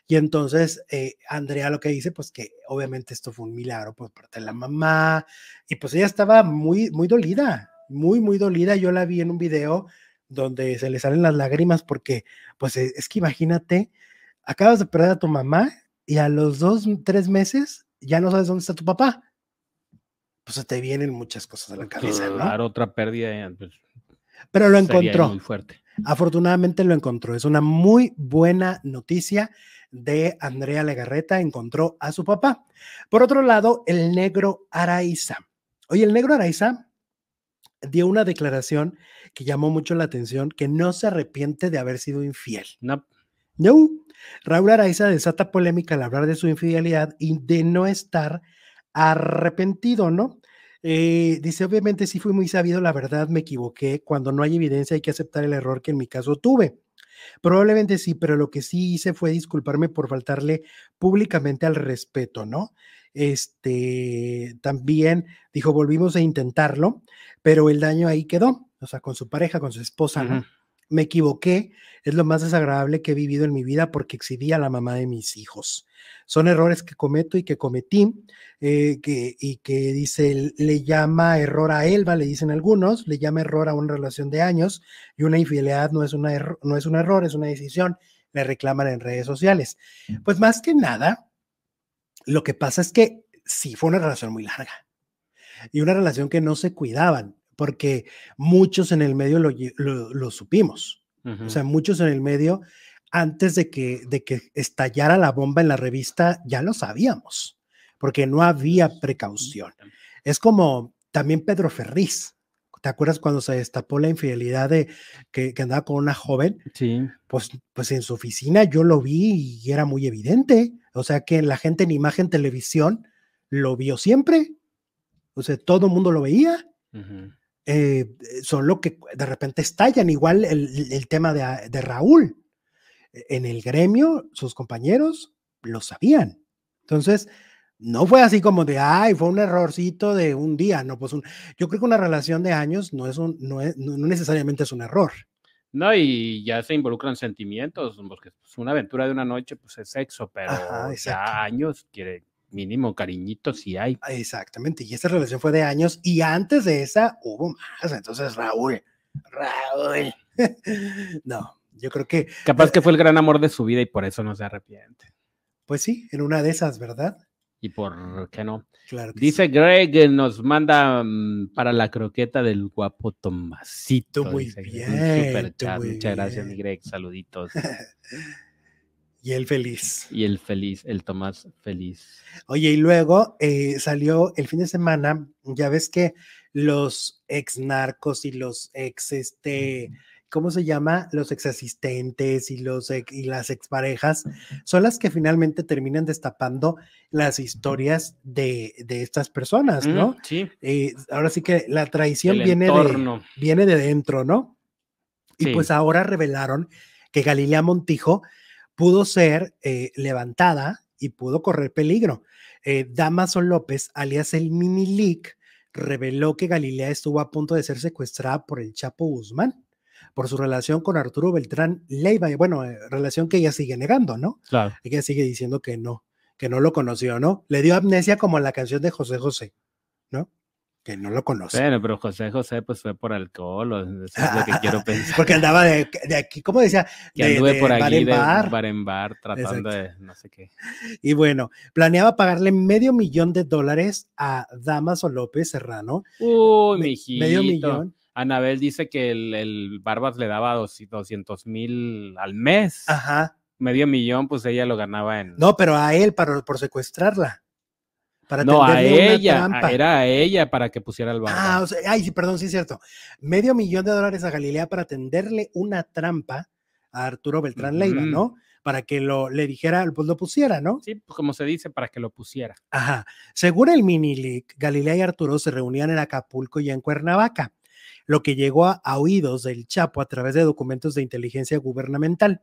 Y entonces eh, Andrea lo que dice, pues que obviamente esto fue un milagro por parte de la mamá, y pues ella estaba muy, muy dolida, muy, muy dolida. Yo la vi en un video donde se le salen las lágrimas porque, pues e- es que imagínate, acabas de perder a tu mamá y a los dos, tres meses ya no sabes dónde está tu papá. Pues se te vienen muchas cosas a la cabeza, ¿no? Dar otra pérdida. eh, pues, Pero lo encontró, Muy fuerte. Afortunadamente lo encontró. Es una muy buena noticia de Andrea Legarreta. Encontró a su papá. Por otro lado, el negro Araiza. Oye, el negro Araiza dio una declaración que llamó mucho la atención, que no se arrepiente de haber sido infiel. No. No. Raúl Araiza desata polémica al hablar de su infidelidad y de no estar arrepentido, ¿no? Eh, dice, obviamente sí fui muy sabido, la verdad me equivoqué, cuando no hay evidencia hay que aceptar el error que en mi caso tuve. Probablemente sí, pero lo que sí hice fue disculparme por faltarle públicamente al respeto, ¿no? Este, también dijo, volvimos a intentarlo, pero el daño ahí quedó, o sea, con su pareja, con su esposa, ¿no? Me equivoqué, es lo más desagradable que he vivido en mi vida porque exhibí a la mamá de mis hijos. Son errores que cometo y que cometí, eh, que, y que dice, le llama error a Elba, le dicen algunos, le llama error a una relación de años y una infidelidad no es, una no es un error, es una decisión, le reclaman en redes sociales. Pues más que nada, lo que pasa es que sí fue una relación muy larga y una relación que no se cuidaban porque muchos en el medio lo, supimos. O sea, muchos en el medio, antes de que, de que estallara la bomba en la revista, ya lo sabíamos, porque no había precaución. Es como también Pedro Ferriz. ¿Te acuerdas cuando se destapó la infidelidad de que, andaba con una joven? Sí. Pues, pues en su oficina yo lo vi y era muy evidente. O sea que la gente en imagen televisión lo vio siempre. O sea, todo el mundo lo veía. Eh, son lo que de repente estallan. Igual el, tema de, de, Raúl. En el gremio, sus compañeros lo sabían. Entonces, no fue así como de, ay, fue un errorcito de un día. No, pues un, yo creo que una relación de años no, es un, no, es, no necesariamente es un error. No, y ya se involucran sentimientos, porque pues, una aventura de una noche, pues es sexo, pero ya años quiere, mínimo cariñito si hay. Exactamente, y esta relación fue de años y antes de esa hubo más, entonces Raúl, Raúl, no, yo creo que... Capaz que fue el gran amor de su vida y por eso no se arrepiente. Pues sí, en una de esas, ¿verdad? ¿Y por qué no? Claro Dice Greg, nos manda mm, para la croqueta del guapo Tomasito. muy bien. Muchas gracias, mi Greg. Saluditos. Y el feliz. Y el feliz, el Tomás feliz. Oye, y luego eh, salió el fin de semana, ya ves que los ex narcos y los ex, este, ¿cómo se llama? Los ex asistentes y, los y las exparejas son las que finalmente terminan destapando las historias de, estas personas, ¿no? sí. Eh, ahora sí que la traición viene de, viene de dentro, ¿no? Y pues ahora revelaron que Galilea Montijo pudo ser eh, levantada y pudo correr peligro. Eh, Damaso López, alias el Mini Leak, reveló que Galilea estuvo a punto de ser secuestrada por el Chapo Guzmán por su relación con Arturo Beltrán Leiva, bueno, eh, relación que ella sigue negando, ¿no? Claro. Ella sigue diciendo que no, que no lo conoció, ¿no? Le dio amnesia como en la canción de José José, ¿no? que no lo conoce. Bueno, pero José José pues fue por alcohol, eso es lo que quiero pensar. Porque andaba de, aquí, ¿cómo decía? Que anduve por aquí de bar en bar tratando de no sé qué. Y bueno, planeaba pagarle medio millón de dólares a Damaso López Serrano. Uy, mijito. Medio millón. Anabel dice que el, el Barbas le daba 200 mil al mes. Ajá. Medio millón, pues ella lo ganaba en... No, pero a él para, por secuestrarla no, a ella, era a ella para que pusiera el barco. Ah, o sea, ay, sí, perdón, sí es cierto. Medio millón de dólares a Galilea para tenderle una trampa a Arturo Beltrán Leiva, ¿no? Para que lo le dijera, pues lo pusiera, ¿no? Sí, pues como se dice, para que lo pusiera. Ajá. Según el mini leak, Galilea y Arturo se reunían en Acapulco y en Cuernavaca, lo que llegó a, oídos del Chapo a través de documentos de inteligencia gubernamental.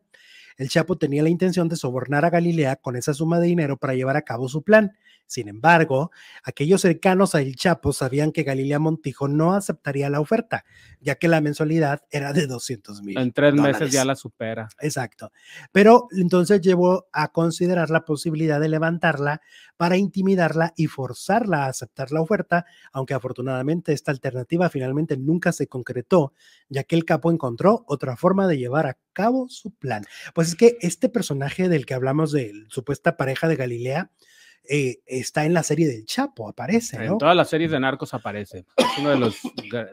El Chapo tenía la intención de sobornar a Galilea con esa suma de dinero para llevar a cabo su plan sin embargo, aquellos cercanos a El Chapo sabían que Galilea Montijo no aceptaría la oferta, ya que la mensualidad era de 200 mil. En tres meses ya la supera. Exacto. Pero entonces llevó a considerar la posibilidad de levantarla para intimidarla y forzarla a aceptar la oferta, aunque afortunadamente esta alternativa finalmente nunca se concretó, ya que el capo encontró otra forma de llevar a cabo su plan. Pues es que este personaje del que hablamos de supuesta pareja de Galilea, eh, está en la serie del Chapo, aparece. ¿no? En todas las series de narcos aparece. Es uno de los,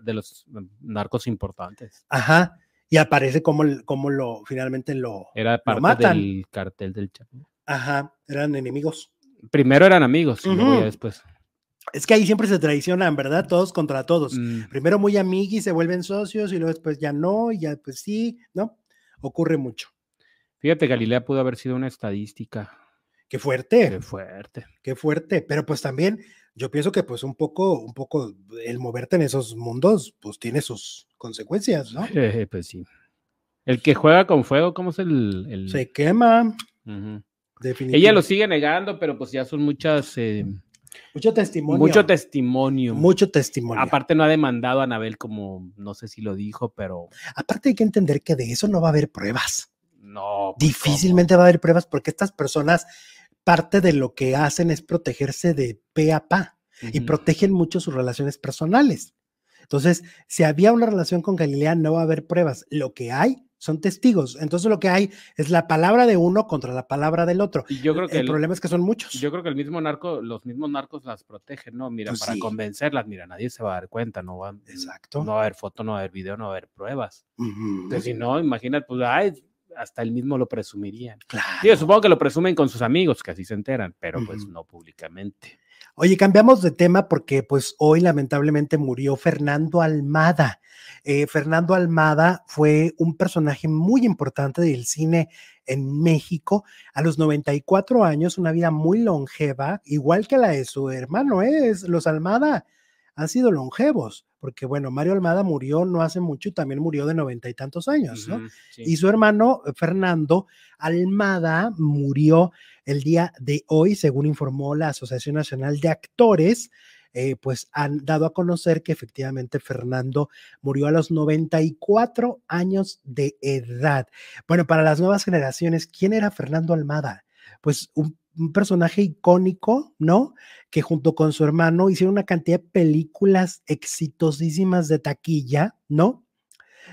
de los mm, narcos importantes. Ajá. Y aparece como, como lo finalmente lo. Era parte matan. del cartel del Chapo. Ajá, eran enemigos. Primero eran amigos y luego ya después. Es que ahí siempre se traicionan, ¿verdad? Todos contra todos. Mm, Primero muy amiguis, se vuelven socios y luego después ya no, y ya pues sí, ¿no? Ocurre mucho. Fíjate, Galilea pudo haber sido una estadística. Qué fuerte. Qué fuerte. qué fuerte, pero pues también yo pienso que pues un poco, un poco el moverte en esos mundos pues tiene sus consecuencias, ¿no? Eh, pues sí. El que juega con fuego, ¿cómo es el...? el- Se quema, definitivamente. Ella lo sigue negando, pero pues ya son muchas... eh, Mucho testimonio. mucho testimonio. Mucho testimonio. Aparte no ha demandado a Anabel como, no sé si lo dijo, pero Aparte hay que entender que de eso no va a haber pruebas. no. pues, Difícilmente va a haber pruebas porque estas personas parte de lo que hacen es protegerse de pe a pa. y protegen mucho sus relaciones personales. Entonces, si había una relación con Galilea, no va a haber pruebas. Lo que hay son testigos. Entonces, lo que hay es la palabra de uno contra la palabra del otro. Y yo creo que el el- problema es que son muchos. Yo creo que el mismo narco, los mismos narcos las protegen, ¿no? Mira, Pues para sí. convencerlas, mira, nadie se va a dar cuenta, no va, Exacto. no va a haber foto, no va a haber video, no va a haber pruebas. Que si no, imagínate, pues, ay, hasta él mismo lo presumirían. Claro. Digo, supongo que lo presumen con sus amigos, que así se enteran, pero pues no públicamente. Oye, cambiamos de tema porque pues hoy lamentablemente murió Fernando Almada. Eh, Fernando Almada fue un personaje muy importante del cine en México a los 94 años, una vida muy longeva, igual que la de su hermano, ¿eh? Es- los Almada han sido longevos, porque bueno, Mario Almada murió no hace mucho y también murió de noventa y tantos años, ¿no? Sí. Y su hermano eh, Fernando Almada murió el día de hoy, según informó la Asociación Nacional de Actores. eh, pues han dado a conocer que efectivamente Fernando murió a los 94 años de edad. Bueno, para las nuevas generaciones, ¿quién era Fernando Almada? Pues un, un personaje icónico, ¿no? Que junto con su hermano hicieron una cantidad de películas exitosísimas de taquilla, ¿no?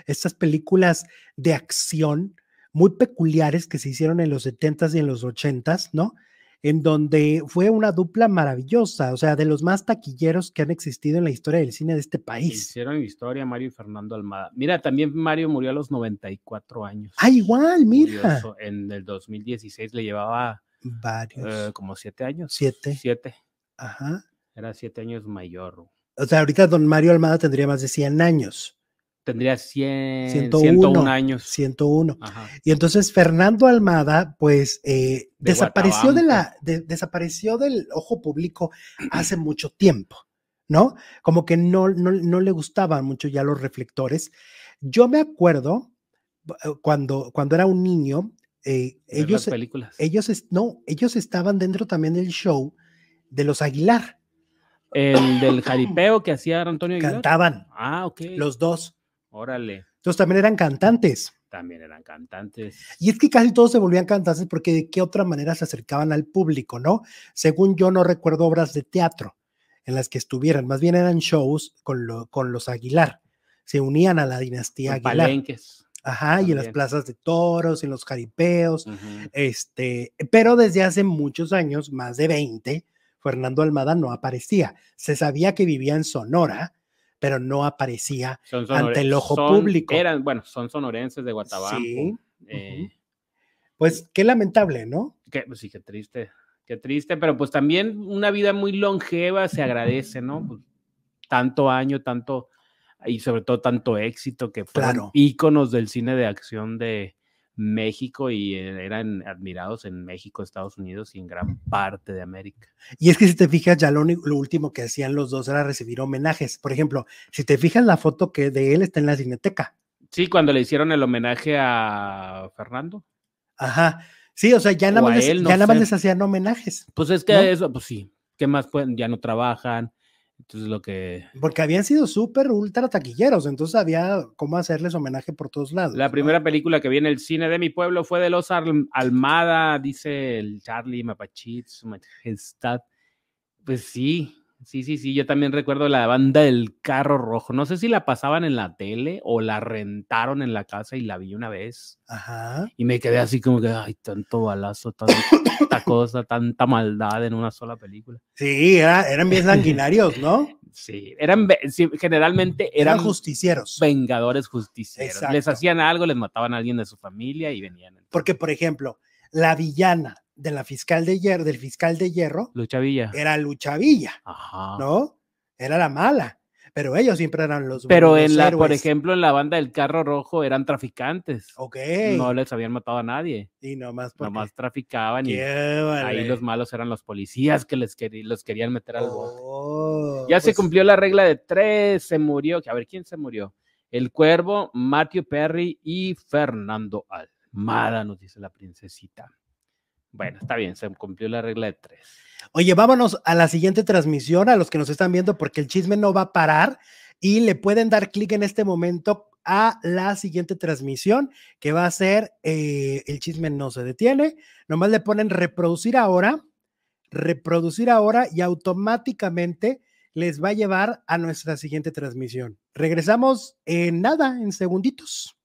Estas películas de acción muy peculiares que se hicieron en los 70s y en los 80s, ¿no? En donde fue una dupla maravillosa, o sea, de los más taquilleros que han existido en la historia del cine de este país. Hicieron historia Mario y Fernando Almada. Mira, también Mario murió a los 94 años. Ah, igual, mira. Curioso, En el 2016 le llevaba Varios. eh, como siete años. Siete. Siete. Ajá. Era siete años mayor. O sea, ahorita don Mario Almada tendría más de 100 años. Tendría 100, 101, 101 años. 101. Ajá. Y entonces Fernando Almada, pues, eh, De desapareció de la, de- desapareció del ojo público hace mucho tiempo, ¿no? Como que no, no, no le gustaban mucho ya los reflectores. Yo me acuerdo eh, cuando, cuando era un niño, eh, ellos, las películas. ellos, no, ellos estaban dentro también del show de los Aguilar, El del jaripeo que hacía Antonio Aguilar. cantaban Ah, ok. los dos. Órale. Entonces también eran cantantes. También eran cantantes. Y es que casi todos se volvían cantantes porque de qué otra manera se acercaban al público, ¿no? Según yo no recuerdo obras de teatro en las que estuvieran, más bien eran shows con, lo- con los Aguilar. Se unían a la dinastía Con Aguilar. palenques. Ajá, y en las plazas de toros, en los jaripeos, Ujú. este, pero desde hace muchos años, más de 20, Fernando Almada no aparecía. Se sabía que vivía en Sonora, pero no aparecía. Ante el ojo son- público. Eran, bueno, son sonorenses de Guatabampo. Sí, eh, Pues qué lamentable, ¿no? que, pues sí, qué triste. Qué triste, pero pues también una vida muy longeva se agradece, ¿no? Pues, tanto año, tanto, y sobre todo tanto éxito que fueron Claro. íconos del cine de acción de México y eh, eran admirados en México, Estados Unidos y en gran parte de América. Y es que si te fijas, ya lo, lo último que hacían los dos era recibir homenajes. Por ejemplo, si te fijas, la foto que de él está en la cineteca. Sí, cuando le hicieron el homenaje a Fernando. Ajá. Sí, o sea, ya nada más, les, no ya nada más les hacían homenajes, Pues es que ¿No? eso, pues sí, ¿qué más pueden? Ya no trabajan. Entonces lo que... porque habían sido súper ultra taquilleros, entonces había cómo hacerles homenaje por todos lados. La ¿no? primera película que vi en el cine de mi pueblo fue de los Al- Almada, dice el Charlie Mapachit, su majestad. Pues sí, sí, sí, sí. Yo también recuerdo la banda del carro rojo. No sé si la pasaban en la tele o la rentaron en la casa y la vi una vez. Ajá. Y me quedé así como que, ay, tanto balazo, tan- tanta cosa, tanta maldad en una sola película. Sí, era- eran bien sanguinarios, ¿no? Sí, eran sí, generalmente Eran eran justicieros. vengadores justicieros. Les hacían algo, les mataban a alguien de su familia y venían. Porque, por ejemplo, la villana de la fiscal de hierro, del fiscal de hierro, Lucha Villa. era Lucha Villa, Ajá. ¿no? Era la mala. Pero ellos siempre eran los Pero en la, por ejemplo, en la banda del carro rojo eran traficantes. Ok. No les habían matado a nadie. y nomás porque. Nomás traficaban y ahí los malos eran los policías que les queri- los querían meter al bote. Oh, Ya se pues, cumplió la regla de tres, se murió. A ver, ¿quién se murió? El Cuervo, Matthew Perry y Fernando Almada, nos dice la princesita. Bueno, está bien, se cumplió la regla de tres. Oye, vámonos a la siguiente transmisión, a los que nos están viendo, porque el chisme no va a parar y le pueden dar clic en este momento a la siguiente transmisión que va a ser eh, El chisme no se detiene. Nomás le ponen reproducir ahora, reproducir ahora y automáticamente les va a llevar a nuestra siguiente transmisión. Regresamos en nada, en segunditos.